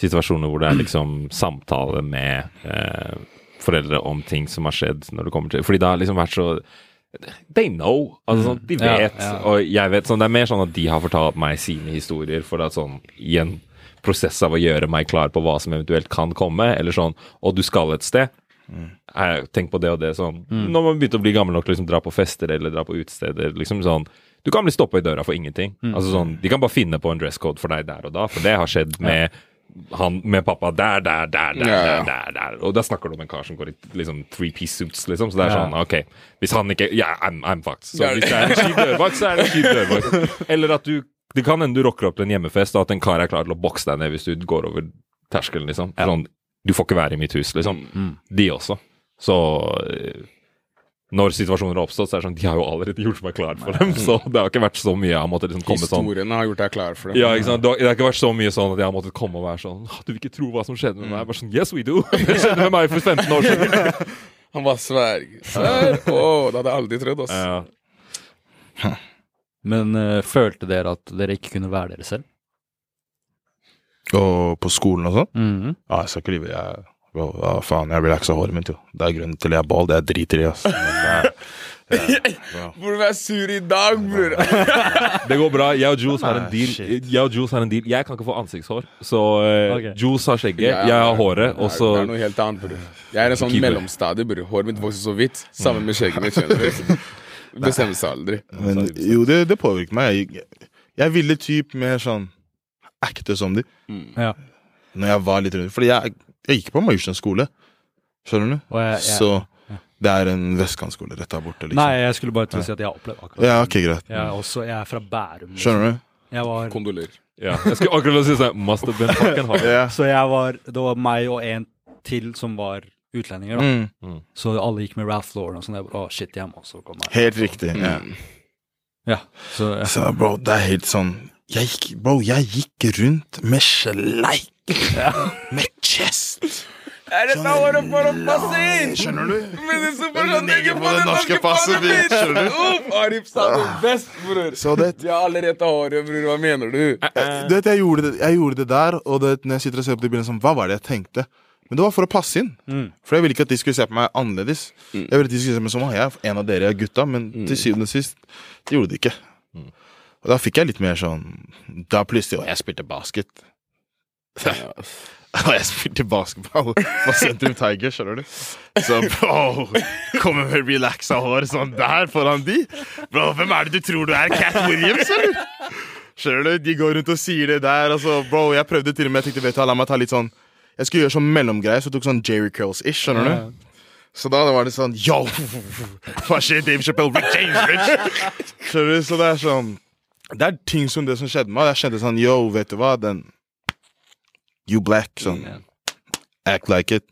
situasjoner hvor det er liksom samtale med eh, foreldre om ting som har skjedd når det kommer til Fordi det har liksom vært så They know. Altså sånn, De vet, ja. og jeg vet. sånn Det er mer sånn at de har fortalt meg sine historier for at sånn i en prosess av å gjøre meg klar på hva som eventuelt kan komme, eller sånn Og du skal et sted. Eh, Tenk på det og det sånn Når man begynte å bli gammel nok til å liksom dra på fester eller dra på utesteder, liksom sånn Du kan bli stoppa i døra for ingenting. Altså sånn De kan bare finne på en dresscode for deg der og da, for det har skjedd med han med pappa der, der, der, der, Ja, ja. der, der. Og da snakker du om en kar som går i liksom three piece suits, liksom. Så det er Ja. sånn, ok Hvis han ikke Ja, I'm, I'm fucked. Så hvis det er en kjip dørvakt, så er det en kjip dørvakt. Eller at du Det kan hende du rocker opp til en hjemmefest, og at en kar er klar til å bokse deg ned hvis du går over terskelen, liksom. Sånn, du får ikke være i mitt hus, liksom. Mm. De også. Så eh, når situasjoner har oppstått, så er det sånn De har jo allerede gjort meg klar for dem, så det har ikke vært så mye jeg har måttet liksom komme sånn Historiene har gjort deg klar for dem. ja, ikke sant? Det har, det har ikke vært så mye sånn at jeg har måttet komme og være sånn Du vil ikke tro hva som skjedde med meg. Bare sånn Yes, we do! Det skjedde med meg for 15 år siden. Han var sverg. Sverg! Å, det hadde jeg aldri trodd. ass. Ja. Men uh, følte dere at dere ikke kunne være dere selv? Og på skolen og sånn. Mhm. Ja, jeg skal ikke lyve. Jeg, ja, faen, jeg relaxa håret mitt, jo. Det er grunnen til jeg er ball. Det er driter i, ass. Men det er- være sur i dag, bror. Det går bra. Jeg og Jules har en deal. Jeg og Jules har en deal. Jeg kan ikke få ansiktshår, så uh, okay. Jules har skjegget, jeg har håret, og så Det er noe helt annet, bror. Jeg er en sånn mellomstadie, bror. Håret mitt vokser så vidt. Sammen med skjegget mitt. Bestemmer seg aldri. Men jo, det, det påvirket meg. Jeg, jeg ville typ mer sånn acte som de Ja. når jeg var litt rundt. Fordi jeg, jeg gikk på Majorstuen skole. Skjønner du? Og jeg, jeg, Så det er en vestkantskole rett der borte, liksom. Nei, jeg skulle bare til å si at jeg har opplevd akkurat Ja, okay, greit. Jeg er, også, jeg er fra Bærum. liksom. Skjønner du? Jeg var, Kondolerer. ja. Jeg skulle akkurat si sånn Must have been fucking hard. yeah. så jeg var Det var meg og en til som var utlendinger, da. Mm. Så alle gikk med Ralph Lauren og sånn. Jeg bare, Å, shit, jeg må også komme. Helt riktig. Ja. Mm. Ja, så ja. Så bro, det er helt sånn jeg gikk, Bro, jeg gikk rundt med sleik. Med chest. Er dette håret for å passe inn? Skjønner du? Men det er Den på det norske passet ditt, skjønner du? Uff, Arif sa det best, bror. Så det De har allerede håret, bror. Hva mener du? Du vet, jeg gjorde det, jeg gjorde det der, og det, når jeg sitter og ser på de bildene, sånn, hva var det jeg tenkte? Men det var for å passe inn. Mm. For jeg ville ikke at de skulle se på meg annerledes. Jeg ville at de skulle se på meg som «Å, jeg er en av dere gutta, men til syvende og sist de gjorde de ikke. Og da fikk jeg litt mer sånn Da plutselig Og jeg spilte basket. Og jeg spilte basketball på Sentrum Tiger, skjønner du. Så bro, kommer med relaxa hår sånn der foran de. Bro, hvem er det du tror du er? Cat Williams, eller? Skjønner du? De går rundt og sier det der. Altså, bro, jeg prøvde til og med, jeg tenkte, vet du, la meg ta litt sånn Jeg skulle gjøre sånn mellomgreie, så jeg tok sånn Jerry Curls-ish, skjønner du. Så da var det sånn Yo! Hva skjer, Dave Chappelle? Rick James, bitch! Skjønner du? Så det er sånn Det er ting som det som skjedde med meg. Jeg kjente sånn Yo, vet du hva? Den You black. Sånn. Act like it.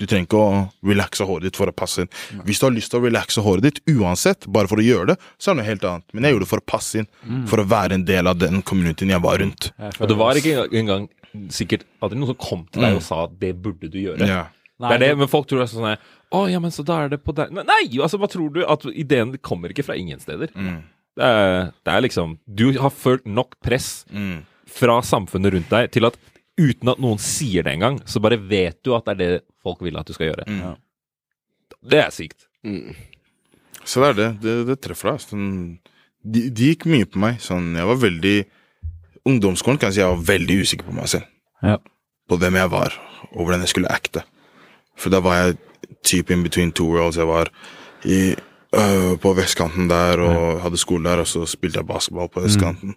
Du trenger ikke å relaxe håret ditt for å passe inn. Hvis du har lyst til å relaxe håret ditt uansett, bare for å gjøre det, så er det noe helt annet. Men jeg gjorde det for å passe inn. For å være en del av den communityen jeg var rundt. Jeg Og det var ikke engang sikkert aldri noen som kom til deg og sa at det burde du gjøre. Ja. Det er det, men folk tror det er sånn Å, ja, men så da er det på der Nei, nei, altså, hva tror du? At ideen kommer ikke fra ingen steder. Mm. Det, er, det er liksom Du har følt nok press Mm. fra samfunnet rundt deg til at uten at noen sier det engang, så bare vet du at det er det folk vil at du skal gjøre. Mm. Det er sykt. Mm. Så det er det. Det, det treffer deg. Sånn, de, de gikk mye på meg. Sånn, jeg var veldig Ungdomsskolen kan jeg si jeg var veldig usikker på meg selv. Ja. På hvem jeg var, og hvordan jeg skulle acte. For da var jeg type in between two worlds. Jeg var i, øh, på vestkanten der og hadde skole der, og så spilte jeg basketball på østkanten.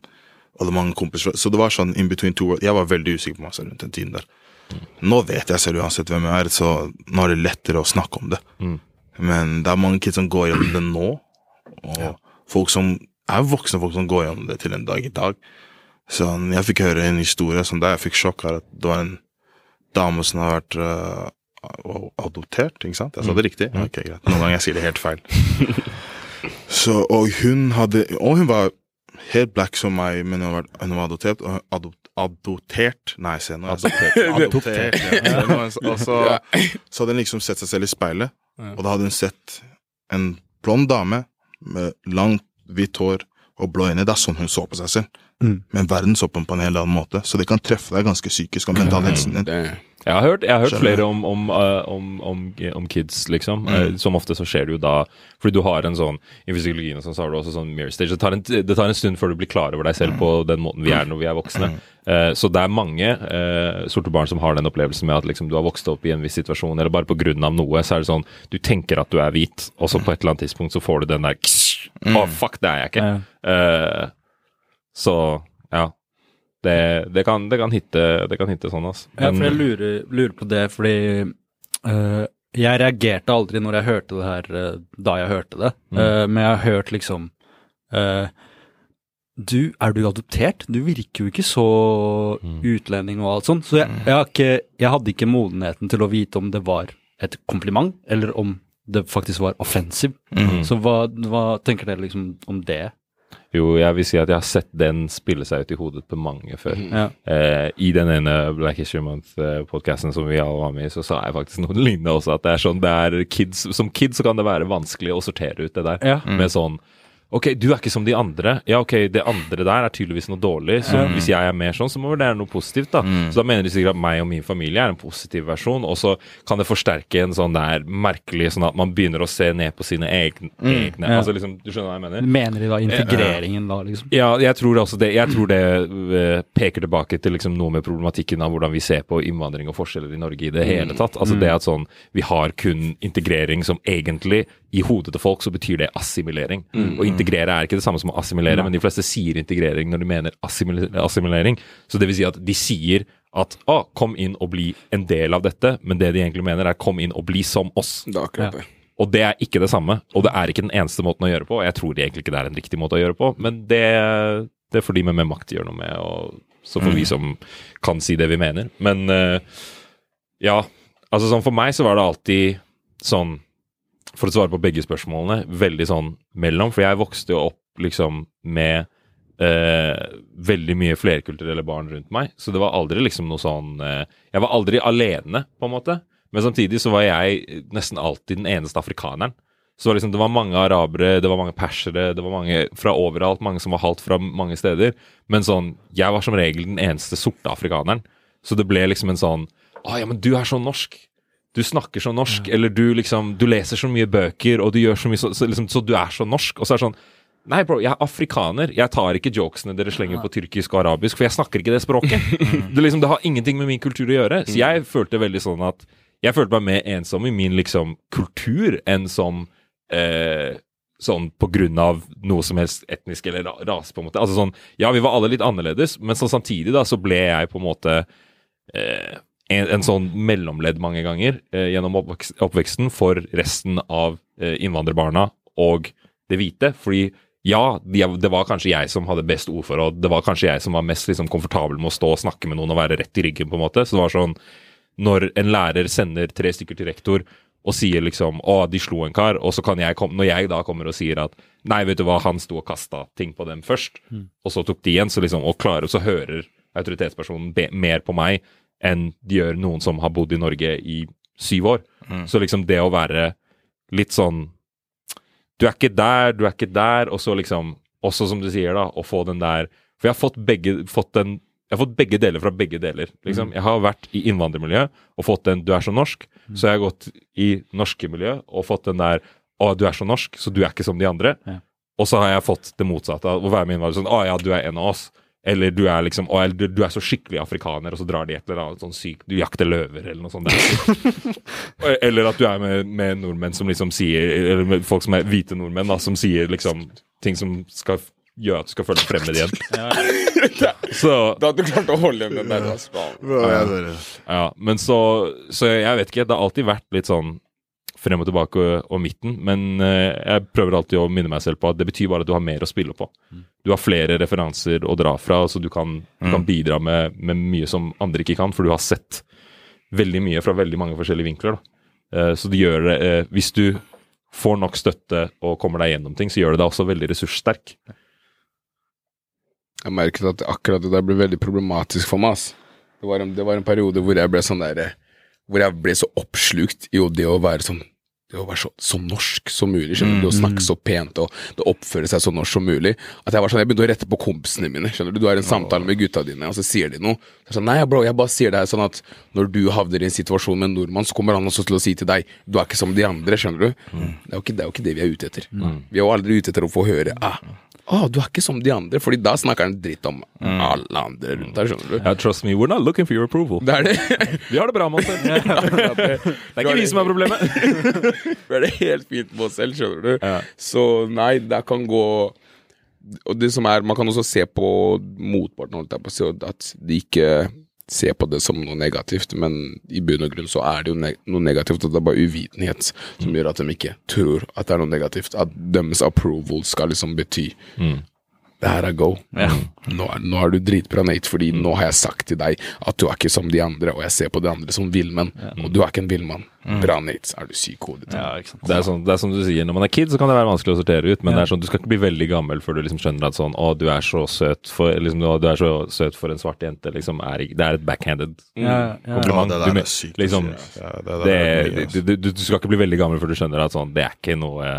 Og hadde mange kompiser. Så det var sånn in between two worlds. Jeg var veldig usikker på meg selv rundt den tiden der. Nå vet jeg selv uansett hvem jeg er, så nå er det lettere å snakke om det. Men det er mange kids som går gjennom det nå, og folk som er voksne folk som går gjennom det til en dag i dag. Så jeg fikk høre en historie som der jeg fikk sjokk av at det var en dame som har vært uh, adoptert, ikke sant? Jeg sa det riktig? Ok, greit. Noen ganger jeg sier det helt feil. Så, og hun hadde Og hun var helt black som meg, men hun var, hun var adoptert. Og adopt, adoptert Nei, se nå. Adoptert. adoptert ja. Og så, så hadde hun liksom sett seg selv i speilet, og da hadde hun sett en blond dame med langt, hvitt hår og blå øyne. Det er sånn hun så på seg selv. Mm. Men verden så på den på en helt annen måte, så det kan treffe deg ganske psykisk og mentalt helsen din. Jeg har hørt, jeg har hørt flere om, om, eh, om, om, om kids, liksom. Mm. som ofte så skjer det jo da Fordi du har en sånn I fysiologien og sånn, så har du også sånn mirror stage. Det tar, en, det tar en stund før du blir klar over deg selv på den måten vi er når vi er voksne. Eh, så det er mange eh, sorte barn som har den opplevelsen med at liksom, du har vokst opp i en viss situasjon, eller bare av noe, så er det sånn Du tenker at du er hvit, og så på et eller annet tidspunkt så får du den der Å, fuck, det er jeg ikke. Ja. Så ja. Det, det, kan, det, kan hitte, det kan hitte sånn, altså. Ja, for jeg lurer, lurer på det, fordi øh, jeg reagerte aldri når jeg hørte det her øh, da jeg hørte det, Øh, men jeg har hørt liksom øh, Du, er du adoptert? Du virker jo ikke så utlending og alt sånt. Så jeg, jeg, ikke, jeg hadde ikke modenheten til å vite om det var et kompliment, eller om det faktisk var offensive. Så hva, hva tenker dere liksom om det? Jo, jeg vil si at jeg har sett den spille seg ut i hodet på mange før. Ja. Eh, I den ene Black History Month-podkasten som vi alle var med i, så sa jeg faktisk noe lignende også. At det er sånn, det er kids, Som kid så kan det være vanskelig å sortere ut det der. Ja. Med sånn Ok, du er ikke som de andre. Ja, ok, det andre der er tydeligvis noe dårlig. Så hvis jeg er mer sånn, så må det være noe positivt, da. Så da mener de sikkert at meg og min familie er en positiv versjon, og så kan det forsterke en sånn der merkelig sånn at man begynner å se ned på sine egne, egne Ja. Altså liksom, du skjønner hva jeg mener? Mener de da integreringen da, liksom? Ja, jeg tror også det, jeg tror det eh, peker tilbake til liksom noe med problematikken av hvordan vi ser på innvandring og forskjeller i Norge i det hele tatt. Altså det at sånn, Vi har kun integrering som egentlig I hodet til folk så betyr det assimilering. Og integrere er ikke det samme som å assimilere, men de fleste sier integrering når de mener assimilering. Så det vil si at de sier at å, kom inn og bli en del av dette, men det de egentlig mener er kom inn og bli som oss. Det er akkurat det. Og det er ikke det samme, og det er ikke den eneste måten å gjøre på. og Jeg tror egentlig ikke det er en riktig måte å gjøre på, men det, det får de med, med makt gjøre noe med, og så får vi som kan si det vi mener. Men uh, ja, altså sånn for meg så var det alltid sånn, for å svare på begge spørsmålene, veldig sånn mellom, for jeg vokste jo opp liksom med eh, veldig mye flerkulturelle barn rundt meg, så det var aldri liksom noe sånn eh, Jeg var aldri alene, på en måte. Men samtidig så var jeg nesten alltid den eneste afrikaneren. Så det var, liksom, det var mange arabere, det var mange persere, det var mange fra overalt, mange som var halvt fra mange steder. Men sånn, jeg var som regel den eneste sorte afrikaneren. Så det ble liksom en sånn Å ja, men du er så norsk. Du snakker så norsk, eller du liksom Du leser så mye bøker, og du gjør så mye så, så, liksom, så du er så norsk. Og så er det sånn Nei, bro, jeg er afrikaner. Jeg tar ikke jokesene dere slenger på tyrkisk og arabisk, for jeg snakker ikke det språket. det, liksom, det har ingenting med min kultur å gjøre. Så jeg følte veldig sånn at Jeg følte meg mer ensom i min liksom kultur enn som eh, sånn på grunn av noe som helst etnisk eller ra- rase, på en måte. Altså sånn, ja, vi var alle litt annerledes, men så samtidig da så ble jeg på en måte eh, en, en sånn mellomledd mange ganger eh, gjennom oppvekst, oppveksten for resten av eh, innvandrerbarna og det hvite. Fordi ja, de, det var kanskje jeg som hadde best ordforråd. Det var kanskje jeg som var mest liksom, komfortabel med å stå og snakke med noen og være rett i ryggen, på en måte. Så det var sånn Når en lærer sender tre stykker til rektor og sier liksom 'Å, de slo en kar', og så kan jeg komme Når jeg da kommer og sier at 'Nei, vet du hva, han sto og kasta ting på dem først', og så tok de igjen, så liksom Og klarer Så hører autoritetspersonen be, mer på meg enn de gjør noen som har bodd i Norge i syv år. Så liksom det å være litt sånn Du er ikke der, du er ikke der, og så liksom Også som du sier, da, å få den der For jeg har fått begge, fått den, jeg har fått begge deler fra begge deler. liksom. Jeg har vært i innvandrermiljø og fått den 'du er så norsk'. Så jeg har gått i norske miljø og fått den der 'å, du er så norsk, så du er ikke som de andre'. Ja. Og så har jeg fått det motsatte av å være med innvandrere Sånn 'Å ja, du er en av oss'. Eller du er liksom å, du, du er så skikkelig afrikaner, og så drar de et eller annet sånn sykt Du jakter løver, eller noe sånt. Der. eller at du er med, med nordmenn som liksom sier Eller med folk som er hvite nordmenn, da, som sier liksom ting som skal gjøre at du skal føle deg fremmed igjen. Så Da hadde du klart å holde igjen den der. Bro, Ja, men så, så jeg vet ikke. Det har alltid vært litt sånn frem og tilbake og, og midten. Men eh, jeg prøver alltid å minne meg selv på at det betyr bare at du har mer å spille på. Du har flere referanser å dra fra, så du kan, du kan bidra med, med mye som andre ikke kan, for du har sett veldig mye fra veldig mange forskjellige vinkler. Da. Eh, så det gjør det eh, Hvis du får nok støtte og kommer deg gjennom ting, så gjør det deg også veldig ressurssterk. Jeg merket at akkurat det der ble veldig problematisk for meg. ass. Det var en, det var en periode hvor jeg ble sånn der Hvor jeg ble så oppslukt i det å være sånn det å være så, så norsk som mulig. skjønner du, å snakke så pent og det oppføre seg så norsk som mulig. At Jeg var sånn, jeg begynte å rette på kompisene mine. skjønner Du Du har en samtale med gutta dine, og så sier de noe. Så sånn, Nei, bro, jeg bare sier det her sånn at når du havner i en situasjon med en nordmann, så kommer han også til å si til deg du er ikke som de andre. skjønner du det, er ikke, det er jo ikke det vi er ute etter. Vi er jo aldri ute etter å få høre ah, ah, du er ikke som de andre, Fordi da snakker han dritt om alle andre rundt her, skjønner du Ja, trust me, we're not looking for your approval. Det er det. Vi har det bra med oss selv. Det er ikke vi som er problemet. Vi har det helt fint med oss selv, skjønner du. Ja. Så nei, det kan gå Og det som er Man kan også se på motparten, at de ikke ser på det som noe negativt, men i bunn og grunn så er det jo ne noe negativt, og det er bare uvitenhet som gjør at de ikke tror at det er noe negativt. At deres approval skal liksom bety det her er go. Nå, er, nå er du dritbra, Nate, fordi nå har jeg sagt til deg at du er ikke som de andre, og jeg ser på de andre som villmenn, og du er ikke en villmann. Bra, Nate. Er du syk hodet? Ja. Det er, sånn, det er som du sier, når man er kid, så kan det være vanskelig å sortere ut, men det er sånn, du skal ikke bli veldig gammel før du liksom skjønner at sånn Å, du er så søt for, liksom, å, du er så søt for en svart jente, liksom, er, Det er et backhanded Ja, ja, ja. kompliment. Ja, det der er sykt liksom, ja. Ja, det det, er mye, altså. du, du, du skal ikke bli veldig gammel før du skjønner at sånn, det er ikke noe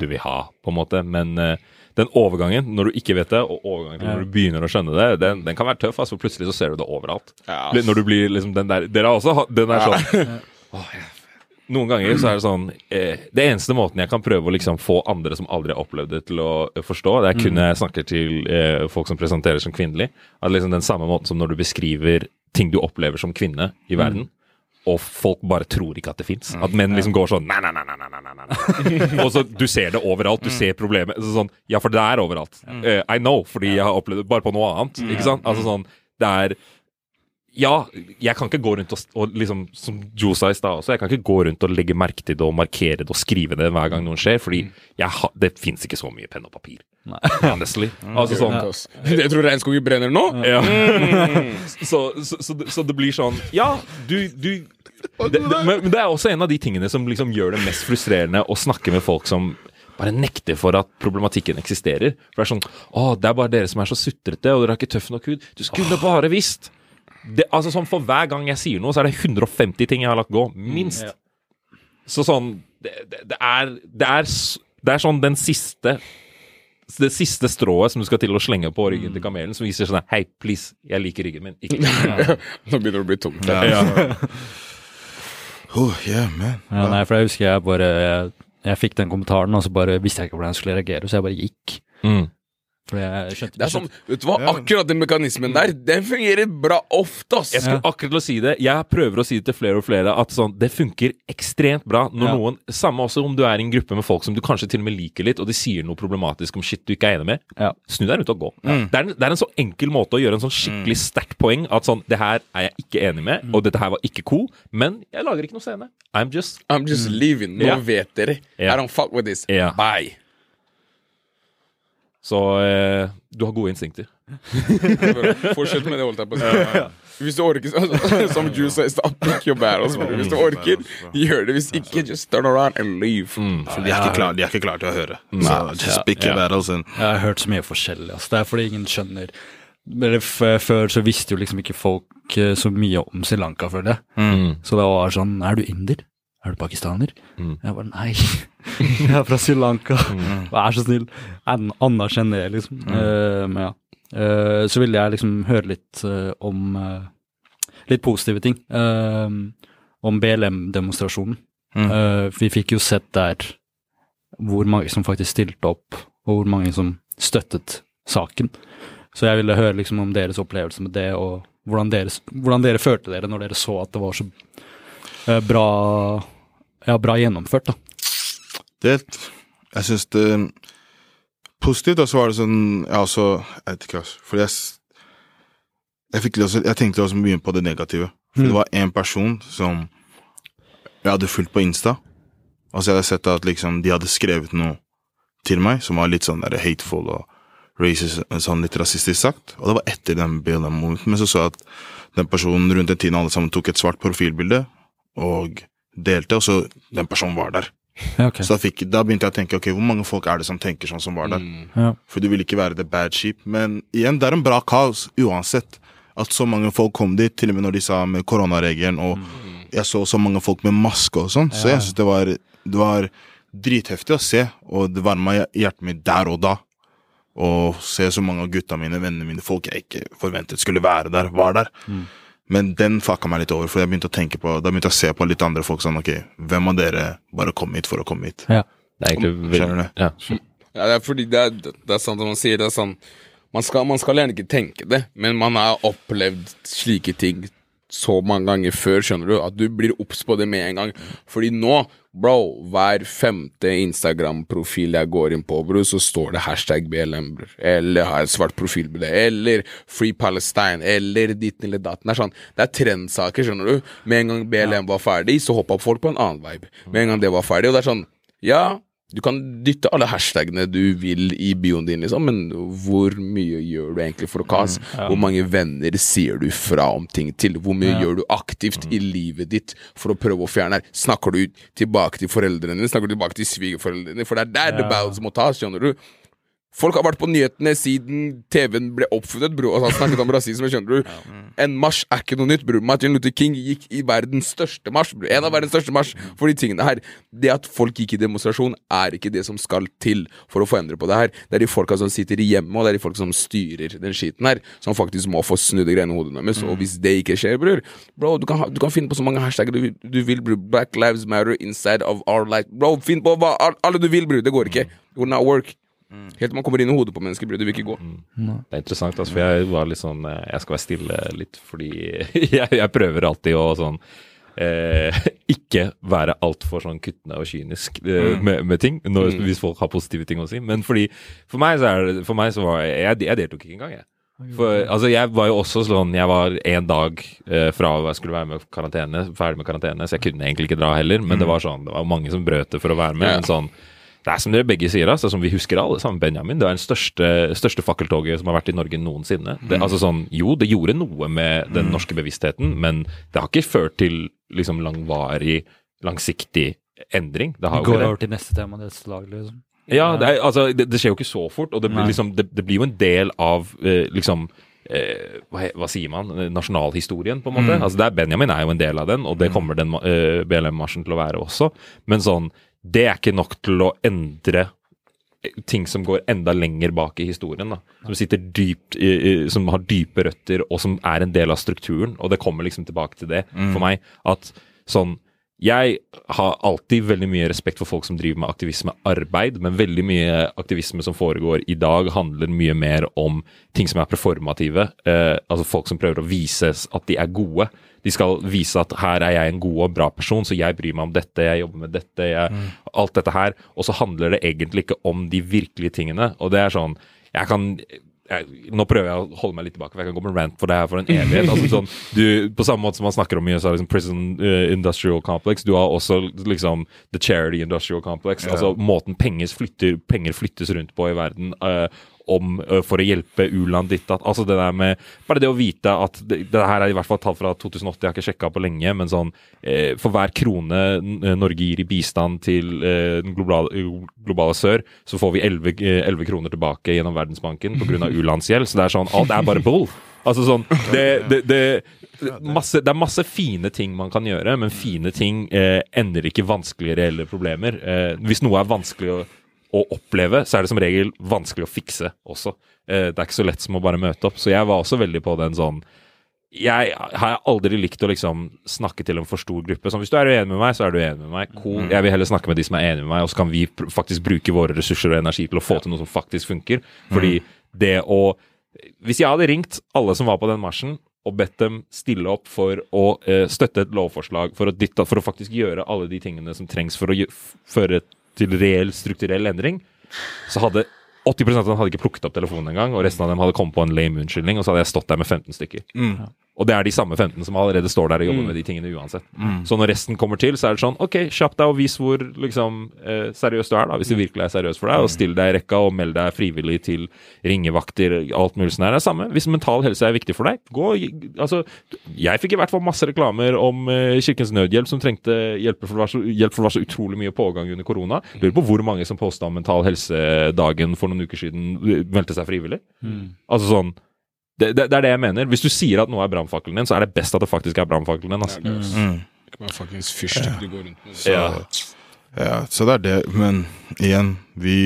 du vil ha, på en måte. Men eh, den overgangen, når du ikke vet det, og overgangen når du begynner å skjønne det, den, den kan være tøff. Altså, plutselig så ser du det overalt. Ja. Når du blir liksom den der Dere har også Den der sånn oh, ja. Noen ganger så er det sånn eh, Det eneste måten jeg kan prøve å liksom få andre som aldri har opplevd det, til å eh, forstå, det er kun når jeg snakker til eh, folk som presenterer som kvinnelig. At liksom den samme måten som når du beskriver ting du opplever som kvinne i verden. Og folk bare tror ikke at det fins. At menn liksom går sånn nei, nei, nei, nei, nei, nei, nei. Og så Du ser det overalt. Du ser problemet. Så sånn, ja, for det er overalt. Uh, I know, fordi jeg har opplevd det bare på noe annet. Ikke sant? Altså sånn, det er ja, jeg kan ikke gå rundt og, og liksom, som Joe sa i stad også, jeg kan ikke gå rundt og legge merke til det og markere det og skrive det hver gang noen skjer, fordi jeg ha, det fins ikke så mye penn og papir. Honestly. Altså sånn Jeg tror regnskogen brenner nå. ja. så, så, så, det- så det blir sånn Ja, du, du det, det, Men men det er også en av de tingene som liksom gjør det mest frustrerende å snakke med folk som bare nekter for at problematikken eksisterer. For det er sånn Å, det er bare dere som er så sutrete, og dere har ikke tøff nok hud. Du skulle bare visst! Det, altså sånn For hver gang jeg sier noe, så er det 150 ting jeg har latt gå. Minst. Så sånn det, det, det, er, det, er, det er sånn den siste det siste strået som du skal til å slenge på ryggen til kamelen, som viser sånn Hei, please, jeg liker ryggen min. Ikke Nå begynner det å bli tungt. Ja, ja. Oh, yeah, man. Ja, nei, for jeg husker jeg bare Jeg, jeg fikk den kommentaren, og så bare visste jeg ikke hvordan jeg skulle reagere, så jeg bare gikk. mm. Skjønte Det er sånn, vet du hva, Akkurat den mekanismen der, den fungerer bra ofte, ass. Jeg skulle akkurat å si det. Jeg prøver å si det til flere og flere at sånn, det funker ekstremt bra når Ja. noen Samme også om du er i en gruppe med folk som du kanskje til og med liker litt, og de sier noe problematisk om shit du ikke er enig med. Ja. Snu deg rundt og gå. Det, er en, det er en så enkel måte å gjøre en sånn skikkelig sterkt poeng at sånn Det her er jeg ikke enig med, og dette her var ikke cool, men jeg lager ikke noe scene. I'm just I'm just leaving. Nå Ja. vet dere. Ja. I don't fuck with this. Ja. Bye. Så eh, du har gode instinkter. Fortsett med det, holdt jeg på å si. Hvis du orker, som Juice sa i stad, pick your battles. Hvis du orker, gjør det. Hvis ikke, just turn around and leave. For de er ikke klare, de er ikke klar til å høre. Så just pick your battles in. Jeg har hørt så mye forskjellig. Altså. Det er fordi ingen skjønner Før så visste jo liksom ikke folk eh, så mye om Sri Lanka, føler jeg. Mm. Så det var sånn Er du inder? Er du pakistaner? Mm. Jeg bare Nei, jeg er fra Sri Lanka. Vær så snill. An- Anerkjenn det, liksom. Uh, men ja. Uh, så ville jeg liksom høre litt uh, om litt positive ting. om BLM-demonstrasjonen. Mm. Vi fikk jo sett der hvor mange som faktisk stilte opp, og hvor mange som støttet saken. Så jeg ville høre liksom om deres opplevelse med det, og hvordan, deres, hvordan dere følte dere når dere så at det var så bra, ja, bra gjennomført. da. Det Jeg syns det Positivt, og så var det sånn Jeg også Jeg vet ikke, altså. Fordi jeg Jeg, fikk også, jeg tenkte også mye på det negative. For det var en person som jeg hadde fulgt på Insta. Og så hadde jeg sett at liksom, de hadde skrevet noe til meg som var litt sånn der hateful og racist, sånn litt rasistisk sagt. Og det var etter den BLM-momenten. Men så så jeg at den personen rundt den tiden alle sammen tok et svart profilbilde og delte, og så den personen var der. Ja, ok. Så da, fikk, da begynte jeg å tenke ok, hvor mange folk er det som tenker sånn som var der? Ja. For du vil ikke være the bad sheep. Men igjen, det er en bra kaos uansett. At så mange folk kom dit, til og med når de sa med koronaregelen og jeg så så mange folk med maske og sånn, så jeg syns det var, det var dritheftig å se, og det varma hjertet mitt der og da. Å se så mange av gutta mine, vennene mine, folk jeg ikke forventet skulle være der, var der. Men den fucka meg litt over, for jeg begynte å tenke på Da begynte jeg å se på litt andre folk sånn Ok, hvem av dere bare kom hit for å komme hit? Ja. Det er egentlig veldig- Skjønner du? Ja. Ja, det er fordi det er, det er sant som man sier. Det er sånn man skal, man skal gjerne ikke tenke det, men man har opplevd slike ting så mange ganger før, skjønner du, at du blir obs på det med en gang. Fordi nå, bro, hver femte Instagram-profil jeg går inn på, bro, så står det hashtag BLM, bro. Eller har et svart profilbilde. Eller Free Palestine. Eller ditten eller datten. Det er sånn, det er trendsaker, skjønner du. Med en gang BLM var ferdig, så hoppa folk på en annen vibe. Med en gang det var ferdig, og det er sånn, ja du kan dytte alle hashtagene du vil i bioen din, liksom, men hvor mye gjør du egentlig for å cause? Hvor mange venner sier du fra om ting til? Hvor mye gjør du aktivt i livet ditt for å prøve å fjerne her? Snakker du tilbake til foreldrene dine? Snakker du tilbake til svigerforeldrene dine? For det er der the battles må tas, skjønner du? Folk har vært på nyhetene siden TV-en ble oppfunnet, bro, Altså, han snakket om rasisme, skjønner du. En marsj er ikke noe nytt, bro. Martin Luther King gikk i verdens største marsj, bro. En av verdens største marsj for de tingene her. Det at folk gikk i demonstrasjon, er ikke det som skal til for å få endre på det her. Det er de folka som sitter i hjemmet, og det er de folka som styrer den skiten her, som faktisk må få snudd greiene i hodet deres. Og hvis det ikke skjer, bror, bro, du kan, du kan finne på så mange hashtagger du, vil- du vil, bror. Black lives matter inside of our life. Bro, finn på hva alle du vil, bror. Det går ikke. It will not work. Helt til man kommer inn i hodet på mennesker. Det vil ikke gå. Det er interessant, altså, for jeg var litt sånn eh, Jeg skal være stille litt, fordi jeg, jeg prøver alltid å sånn eh, ikke være altfor sånn kuttende og kynisk eh, med, med ting, når, hvis folk har positive ting å si. Men fordi For meg så er det For meg så var jeg Jeg, jeg deltok ikke engang, jeg. For, altså jeg var jo også sånn Jeg var en dag eh, fra jeg skulle være med karantene, ferdig med karantene, så jeg kunne egentlig ikke dra heller. Men det var sånn Det var mange som brøt det for å være med. Ja. Men sånn det er som dere begge sier, altså, som vi husker alle sammen, Benjamin. Det er den største, største fakkeltoget som har vært i Norge noensinne. Det, altså sånn, jo, det gjorde noe med den norske bevisstheten, men det har ikke ført til liksom langvarig, langsiktig endring. Det har jo Går over til neste tema neste lag, liksom. Ja, det, er, altså, det, det skjer jo ikke så fort, og det, blir liksom, det, det blir jo en del av eh, liksom eh, hva, hva sier man? Nasjonalhistorien, på en måte. Altså, det er, Benjamin er jo en del av den, og det kommer den eh, BLM-marsjen til å være også. Men sånn, det er ikke nok til å endre ting som går enda lenger bak i historien. da, Som sitter dypt, i, som har dype røtter, og som er en del av strukturen. Og det kommer liksom tilbake til det for meg. At sånn jeg har alltid veldig mye respekt for folk som driver med aktivismearbeid, men veldig mye aktivisme som foregår i dag, handler mye mer om ting som er performative. Eh, altså folk som prøver å vise at de er gode. De skal vise at her er jeg en god og bra person, så jeg bryr meg om dette, jeg jobber med dette, jeg, alt dette her. Og så handler det egentlig ikke om de virkelige tingene. Og det er sånn Jeg kan jeg, nå prøver jeg å holde meg litt tilbake, for jeg kan gå med rant for det her for en evighet. altså sånn, du, På samme måte som man snakker om USA, liksom Prison uh, Industrial Complex, du har også liksom The Charity Industrial Complex. altså Måten penger, flytter, penger flyttes rundt på i verden. eh, om, for å hjelpe u-land ditt altså det der med Bare det å vite at det, det her er i hvert fall tall fra 2008, jeg har ikke sjekka på lenge, men sånn For hver krone Norge gir i bistand til den globale, globale sør, så får vi 11, eh, 11 kroner tilbake gjennom Verdensbanken pga. u-landsgjeld. Så det er sånn Alt er bare bull. Altså sånn det, det, det, masse, det er masse fine ting man kan gjøre, men fine ting eh, ender ikke vanskelige reelle problemer. Eh, hvis noe er vanskelig å, å oppleve, så er det som regel vanskelig å fikse også. Eh, det er ikke så lett som å bare møte opp. Så jeg var også veldig på den sånn jeg har aldri likt å liksom snakke til en for stor gruppe. Sånn, hvis du er uenig med meg, så er du enig med meg. Cool. Jeg vil heller snakke med de som er enig med meg, og så kan vi faktisk bruke våre ressurser og energi til å få til noe som faktisk funker. Fordi det å Hvis jeg hadde ringt alle som var på den marsjen, og bedt dem stille opp for å eh, støtte et lovforslag, for å, dytte, for å faktisk gjøre alle de tingene som trengs for å føre et til reell strukturell endring, så hadde 80% av dem hadde ikke plukket opp telefonen engang, og resten av dem hadde kommet på en lame unnskyldning, og så hadde jeg stått der med 15 stykker. Og det er de samme 15 som allerede står der og jobber med de tingene uansett. Så når resten kommer til, så er det sånn OK, kjapp deg og vis hvor liksom, eh, seriøs du er, da, hvis det virkelig er seriøst for deg, og still deg i rekka og meld deg frivillig til ringevakter, alt mulig sånn her. Det er samme. Hvis mental helse er viktig for deg, gå Altså, jeg fikk i hvert fall masse reklamer om eh, Kirkens Nødhjelp som trengte hjelp, for det var så, for det var så utrolig mye pågang under korona. Lurer på hvor mange som posta om Mental helse-dagen for noen uker siden, eh, meldte seg frivillig. Altså sånn det, det, det er det jeg mener. Hvis du sier at noe er brannfakkelen din, så er det best at det faktisk er brannfakkelen din. Altså. Mm. Mm. fuckings fyrstikk du går rundt med. Så, ja. så det er det. Men igjen, vi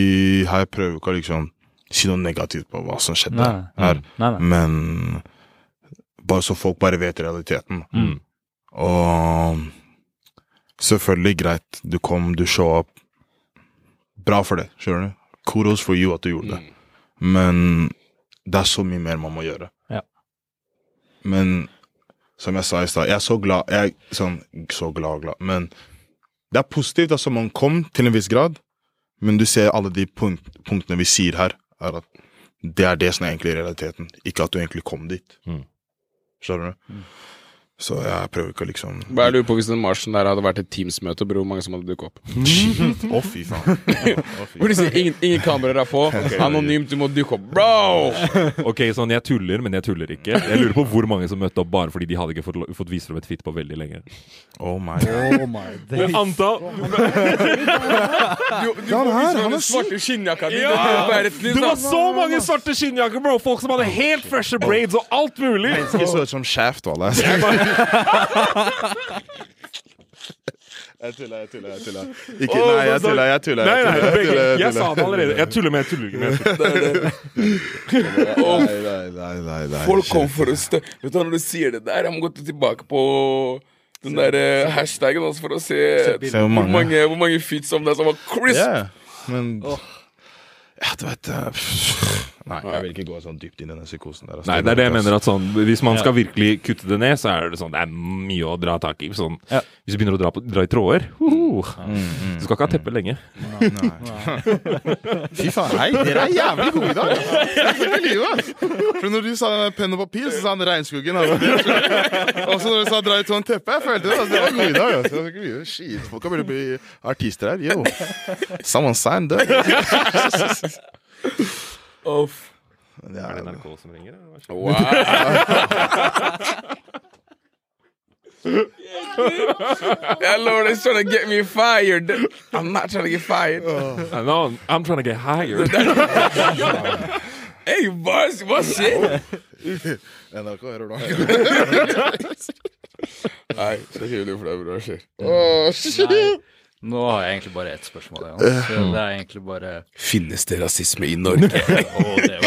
her prøver ikke å liksom si noe negativt på hva som skjedde Nei, nei. her. Nei, nei. Men bare så folk bare vet realiteten. Mm. Og selvfølgelig greit, du kom, du show opp. Bra for det, skjønner du. Kudos for you at du gjorde det. Men det er så mye mer man må gjøre. Ja. Men som jeg sa i stad, jeg er så glad Jeg sånn så glad, glad. Men det er positivt. altså Man kom til en viss grad, men du ser alle de punkt, punktene vi sier her, er at det er det som er egentlig realiteten. Ikke at du egentlig kom dit. Mm. Skjønner du? Så jeg prøver ikke å liksom Bare jeg lurer på Hvis den marsjen der hadde vært et Teams-møte, bror, hvor mange som hadde dukket opp? Å, fy faen. Å, fy de sier ingen, ingen kameraer er på, anonymt, du må dukke opp. Bro! Ok, sånn jeg tuller, men jeg tuller ikke. Jeg lurer på hvor mange som møtte opp bare fordi de hadde ikke fått, fått vist fram et fitt på veldig lenge. Oh my Oh my Men antall Du, du meg den svarte skinnjakka di. Ja! det er Det var så mange svarte skinnjakker, bro! Folk som hadde helt freshe braids og alt mulig! Mennesker så ut som Shaft, walla. Jeg tuller, jeg tuller. jeg tuller Ikke, Nei, jeg tuller, jeg tuller. Nei, jeg nei, tuller, Jeg sa det allerede. Jeg tuller, men jeg tuller ikke. Jeg. Nei, nei, nei, nei, nei. Folk kom for å stø... Vet du Når du sier det der, jeg må gå tilbake på den der eh, hashtaggen også for å se, Se hvor hvor mange. mange, hvor mange feet som det er som var crisp. Ja, men Ja, du vet pff, Nei, jeg vil ikke gå sånn dypt inn i den psykosen der. altså. Nei, det er det jeg mener. at sånn, Hvis man skal virkelig kutte det ned, så er det sånn, det er mye å dra tak i. Sånn, Ja. Hvis du begynner å dra, på, dra i tråder uh, Du skal ikke ha teppe lenge. Fy faen, nei, dere er jævlig gode i dag. Det er lyve. For når du sa penn og papir, så sa han regnskogen. altså. Og så når du sa dra i tråden teppe, jeg følte det. Altså, dere var gode i dag. Altså. har begynt å. Shit, folk burde bli artister her. Yo. Someone signed that. Uff. Men det Er er det det. NRK som ringer? eller hva skjer? Wow. yeah, Lord, is trying to get me fired. I'm not trying to get fired. I know, I'm trying to get hired. Hey, boss, hva skjer? NRK hører du. Nei, det ikke det for deg, bror. Hva skjer? Nå har jeg egentlig bare ett spørsmål. Ja. Så det er egentlig bare Finnes det rasisme i Norge? oh, det,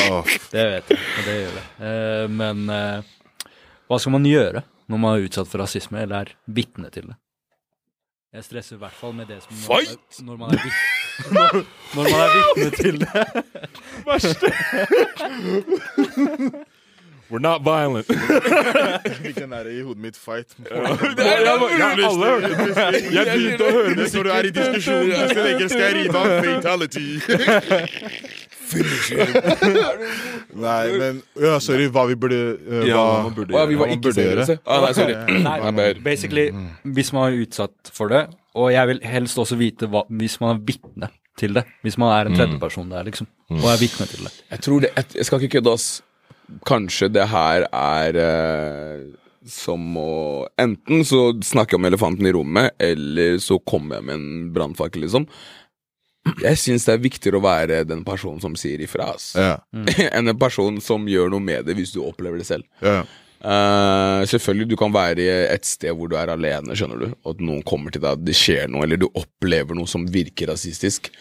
det vet jeg, og det gjør det. Uh, men uh, hva skal man gjøre når man er utsatt for rasisme, eller er vitne til det? Jeg stresser i hvert fall med det som Fight! Når man er, når, når man er vitne til det. We're not violent. Fikk den der i hodet mitt fight. Jeg begynte å høre det når du er i diskusjon, plutselig tenker skal jeg rive av fatality. Nei, men ja, sorry, hva vi burde uh, Ja, hva, man burde gjøre. ja, vi var ikke seriøse. Ah, nei, sorry. Nei, basically, hvis man er utsatt for det, og jeg vil helst også vite hva, hvis man er vitne til det. Hvis man er en tredjeperson der, liksom, og er vitne til det. Jeg tror det Jeg, jeg skal ikke kødde, ass. Kanskje det her er eh, som å Enten så snakker jeg om elefanten i rommet, eller så kommer jeg med en brannfakkel, liksom. Jeg syns det er viktigere å være den personen som sier ifra, ass. Ja, enn en person som gjør noe med det, hvis du opplever det selv. ja. Uh, selvfølgelig, du kan være i et sted hvor du er alene, skjønner du, at noen kommer til deg, det skjer noe, eller du opplever noe som virker rasistisk.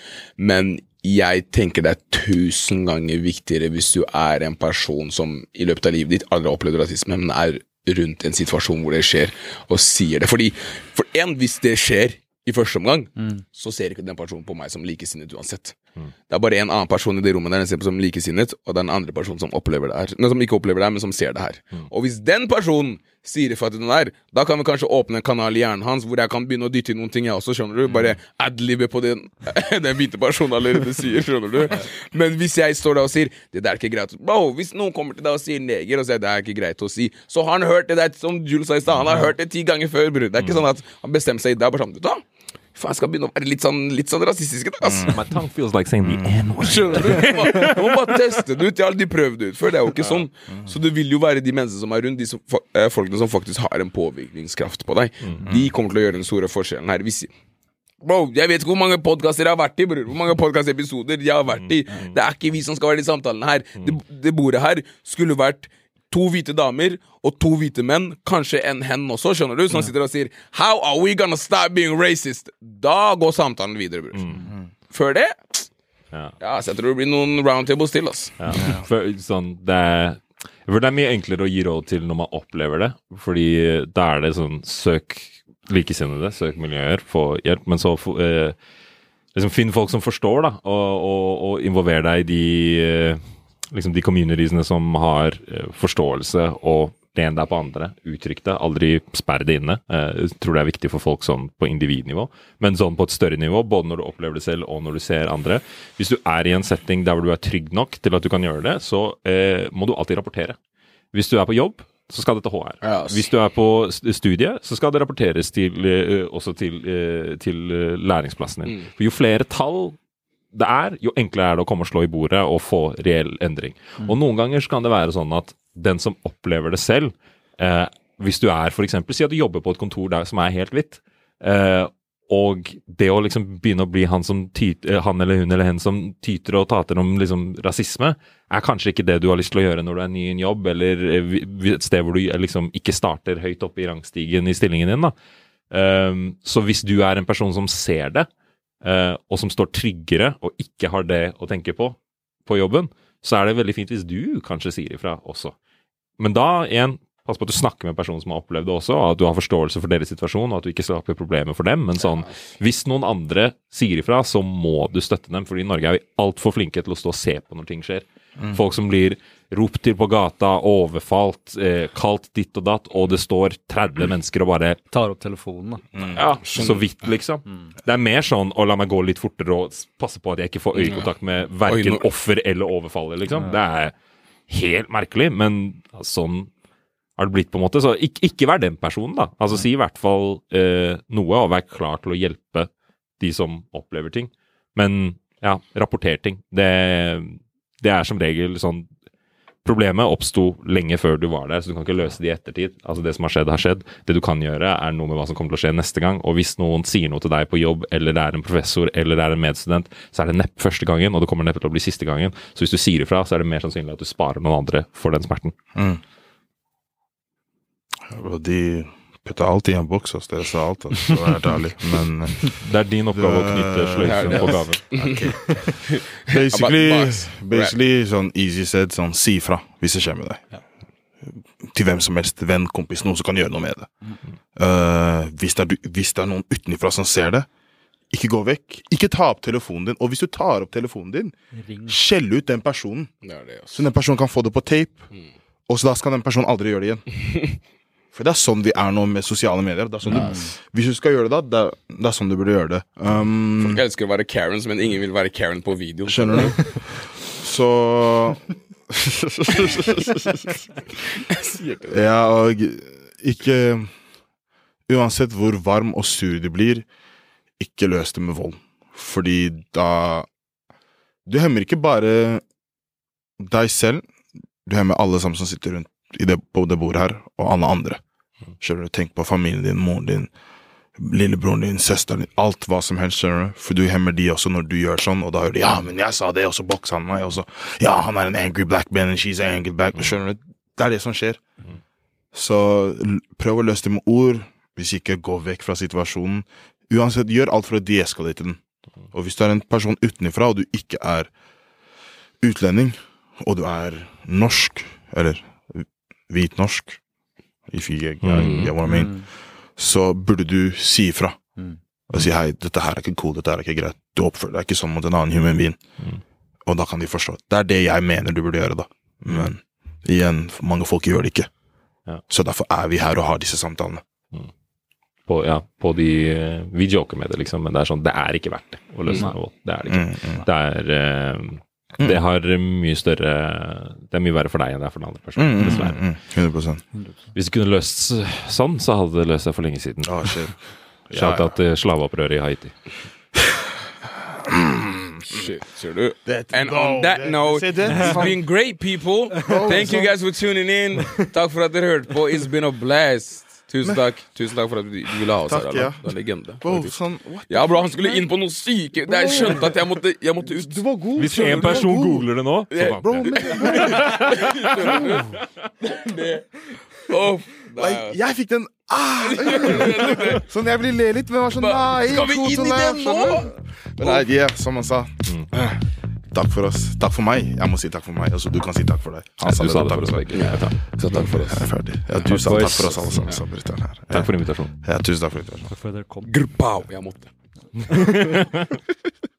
Men jeg tenker det er tusen ganger viktigere hvis du er en person som i løpet av livet ditt aldri har opplevd rasisme, men er rundt en situasjon hvor det skjer, og sier det. Fordi, for en, hvis det skjer i første omgang, så ser ikke den personen på meg som likesinnet uansett. Det er bare en annen person i det rommet der den ser på som likesinnet, og det er en andre person som opplever det her. Nei, som ikke opplever det her, men som ser det her. Og hvis den personen sier ifra til den der, da kan vi kanskje åpne en kanal i hjernen hans hvor jeg kan begynne å dytte inn noen ting, jeg også, skjønner du? Bare adlibe på den, den hvite personen allerede sier, skjønner du? Men hvis jeg står der og sier det der er ikke greit Bro, hvis noen kommer til deg og sier neger, og sier det er ikke greit å si, så har han hørt det der, som Jules sa i stad, han har hørt det ti ganger før, bror. Det er ikke sånn at han bestemmer seg, i dag, bare sånn? Faen, jeg skal begynne å være litt sånn, litt sånn rasistisk i dag, ass. My tongue feels like saying the N-word. Skjønner du? Du må, du må bare teste det ut. Jeg har aldri prøvd det ut før. Det er jo ikke sånn. Så det vil jo være de menneskene som er rundt, de som, eh, folkene som faktisk har en påvirkningskraft på deg. De kommer til å gjøre den store forskjellen her. Hvis Bro, jeg vet ikke hvor mange podkaster jeg har vært i, bror. Hvor mange podkastepisoder jeg har vært i. Det er ikke vi som skal være i samtalene her. Det, det bordet her skulle vært to hvite damer og to hvite menn, kanskje en hen også, skjønner du, som sitter og sier 'How are we gonna stop being racist?' Da går samtalen videre, bror. Før det Ja. Ja, så jeg tror det blir noen roundtables til, ass. Ja. For, sånn, det, er, for det er mye enklere å gi råd til når man opplever det. Fordi da er det sånn søk likesinnede, søk miljøer, få hjelp. Men så eh, liksom finn folk som forstår, da, og, og, og involver deg i de eh, liksom de communitiesene som har eh, forståelse, og len deg på andre. Uttrykk det, aldri sperr det inne. Eh, Jeg tror det er viktig for folk sånn på individnivå, men sånn på et større nivå, både når du opplever det selv og når du ser andre. Hvis du er i en setting der hvor du er trygg nok til at du kan gjøre det, så eh, må du alltid rapportere. Hvis du er på jobb, så skal det til HR. Hvis du er på studiet, studie, så skal det rapporteres til, eh, også til, eh, til eh, læringsplassen din. For jo flere tall det er, jo enklere er det å komme og slå i bordet og få reell endring. Og noen ganger så kan det være sånn at den som opplever det selv, eh, hvis du er eksempel, si at du jobber på et kontor der som er helt hvitt, eh, og det å liksom begynne å bli han, som tyt, eh, han eller hun eller hen som tyter og tater om liksom rasisme, er kanskje ikke det du har lyst til å gjøre når du er ny i en jobb, eller eh, et sted hvor du eh, liksom ikke starter høyt oppe i rangstigen i stillingen din. da. Um, så hvis du er en person som ser det, og som står tryggere og ikke har det å tenke på på jobben, så er det veldig fint hvis du kanskje sier ifra også. Men da igjen, pass på at du snakker med personen som har opplevd det også, og at du har forståelse for deres situasjon, og at du ikke skaper problemer for dem. Men sånn, hvis noen andre sier ifra, så må du støtte dem, fordi i Norge er vi altfor flinke til å stå og se på når ting skjer. Folk som blir ropt til på gata, overfalt, eh, kalt ditt og datt, og det står 30 mennesker og bare Tar opp telefonen, da. ja, så vidt, liksom. Det er mer sånn å la meg gå litt fortere og passe på at jeg ikke får øyekontakt med verken offer eller overfaller, liksom. Det er helt merkelig, men sånn har det blitt, på en måte. Så ikke, ikke vær den personen, da. Altså si i hvert fall eh, noe, og vær klar til å hjelpe de som opplever ting. Men ja, rapporter ting. Det, det er som regel sånn Problemet oppsto lenge før du var der, så du kan ikke løse det i ettertid. Altså Det som har skjedd, har skjedd. Det du kan gjøre, er noe med hva som kommer til å skje neste gang. Og hvis noen sier noe til deg på jobb, eller det er en professor eller det er en medstudent, så er det neppe første gangen, og det kommer neppe til å bli siste gangen. Så hvis du sier ifra, så er det mer sannsynlig at du sparer noen andre for den smerten. Mm. Putta alt i en boks, hos Dere så alt, altså, Så helt ærlig. Men Det er din oppgave å knytte sløyfen på gaven. basically, basically sånn easy said, sånn si ifra hvis det skjer med deg. Til hvem som helst, venn, kompis, noen som kan gjøre noe med det. Uh, hvis, det er, hvis det er noen utenfra som ser det, ikke gå vekk. Ikke ta opp telefonen din. Og hvis du tar opp telefonen din, Ring. skjell ut den personen. Det det. Så den personen kan få det på tape, og så da skal den personen aldri gjøre det igjen. For det er sånn vi er nå med sosiale medier. Det er sånn du, hvis du skal gjøre det, da, det er, det er sånn du burde gjøre det. Um, Folk elsker å være Karens, men ingen vil være Karen på video. skjønner du? Så Ja, og ikke Uansett hvor varm og sur du blir, ikke løs det med vold. Fordi da Du hemmer ikke bare deg selv, du hemmer alle sammen som sitter rundt det, på det bordet her, og alle andre. Skjønner du? Tenk på familien din, moren din, lillebroren din, søsteren din, alt hva som helst, skjønner du? For du hemmer de også når du gjør sånn, og da hører de 'ja, men jeg sa det', og så bokser han meg, og så 'ja, han er en angry black man, and she's an angry black man', skjønner du? Det er det som skjer. Så prøv å løse det med ord, hvis ikke gå vekk fra situasjonen. Uansett, gjør alt for å deeskalere den. Og hvis du er en person utenfra, og du ikke er utlending, og du er norsk, eller hvit norsk, if you get, get what I mean, så burde du si ifra. Og si hei, dette her er ikke cool, dette her er ikke greit. Du oppfører deg ikke sånn mot en annen human being. Og da kan de forstå. Det er det jeg mener du burde gjøre, da. Men igjen, mange folk gjør det ikke. Ja. Så derfor er vi her og har disse samtalene. På, ja, på de eh, Vi joker med det, liksom, men det er sånn, det er ikke verdt det å løse Nei. vold. Det er det ikke. Mm, mm. Det er eh, Det har mye større Det er mye verre for deg enn det er for den andre Mm, personen. mm, Dessverre. mm, mm. 100 Hvis det kunne løst sånn, så hadde det løst seg for lenge siden. Oh, shit. Shout out til slaveopprøret i Haiti. Shit, ser du? And no, on that note, it's been great, people. Thank you guys for tuning in. Takk for at dere hørte på. It's been a blast. Tusen takk Tusen takk for at du, du ville ha oss Takk, her. ja. Du er legende. Bro, sånn. Ja, bro, han skulle inn på noe syke Jeg skjønte at jeg måtte, jeg måtte ut. Du var god. Hvis en person god. googler det nå, så vant Bro, jeg. Oh, like, jeg fikk den ah! Sånn, jeg vil le litt, men var sånn Nei, Skal vi inn i det nå? Men nei, yeah, som han sa. Eh, Takk for oss. Takk for meg. Jeg må si takk for meg. Altså, du kan si takk for deg. Han Du sa det takk for oss. Ja, takk. Så takk for oss. Jeg er ferdig. Ja, du sa takk for oss alle sammen. her. Takk for invitasjonen. Ja, tusen takk for invitasjonen. Takk for at dere kom. Grpau, Jeg måtte.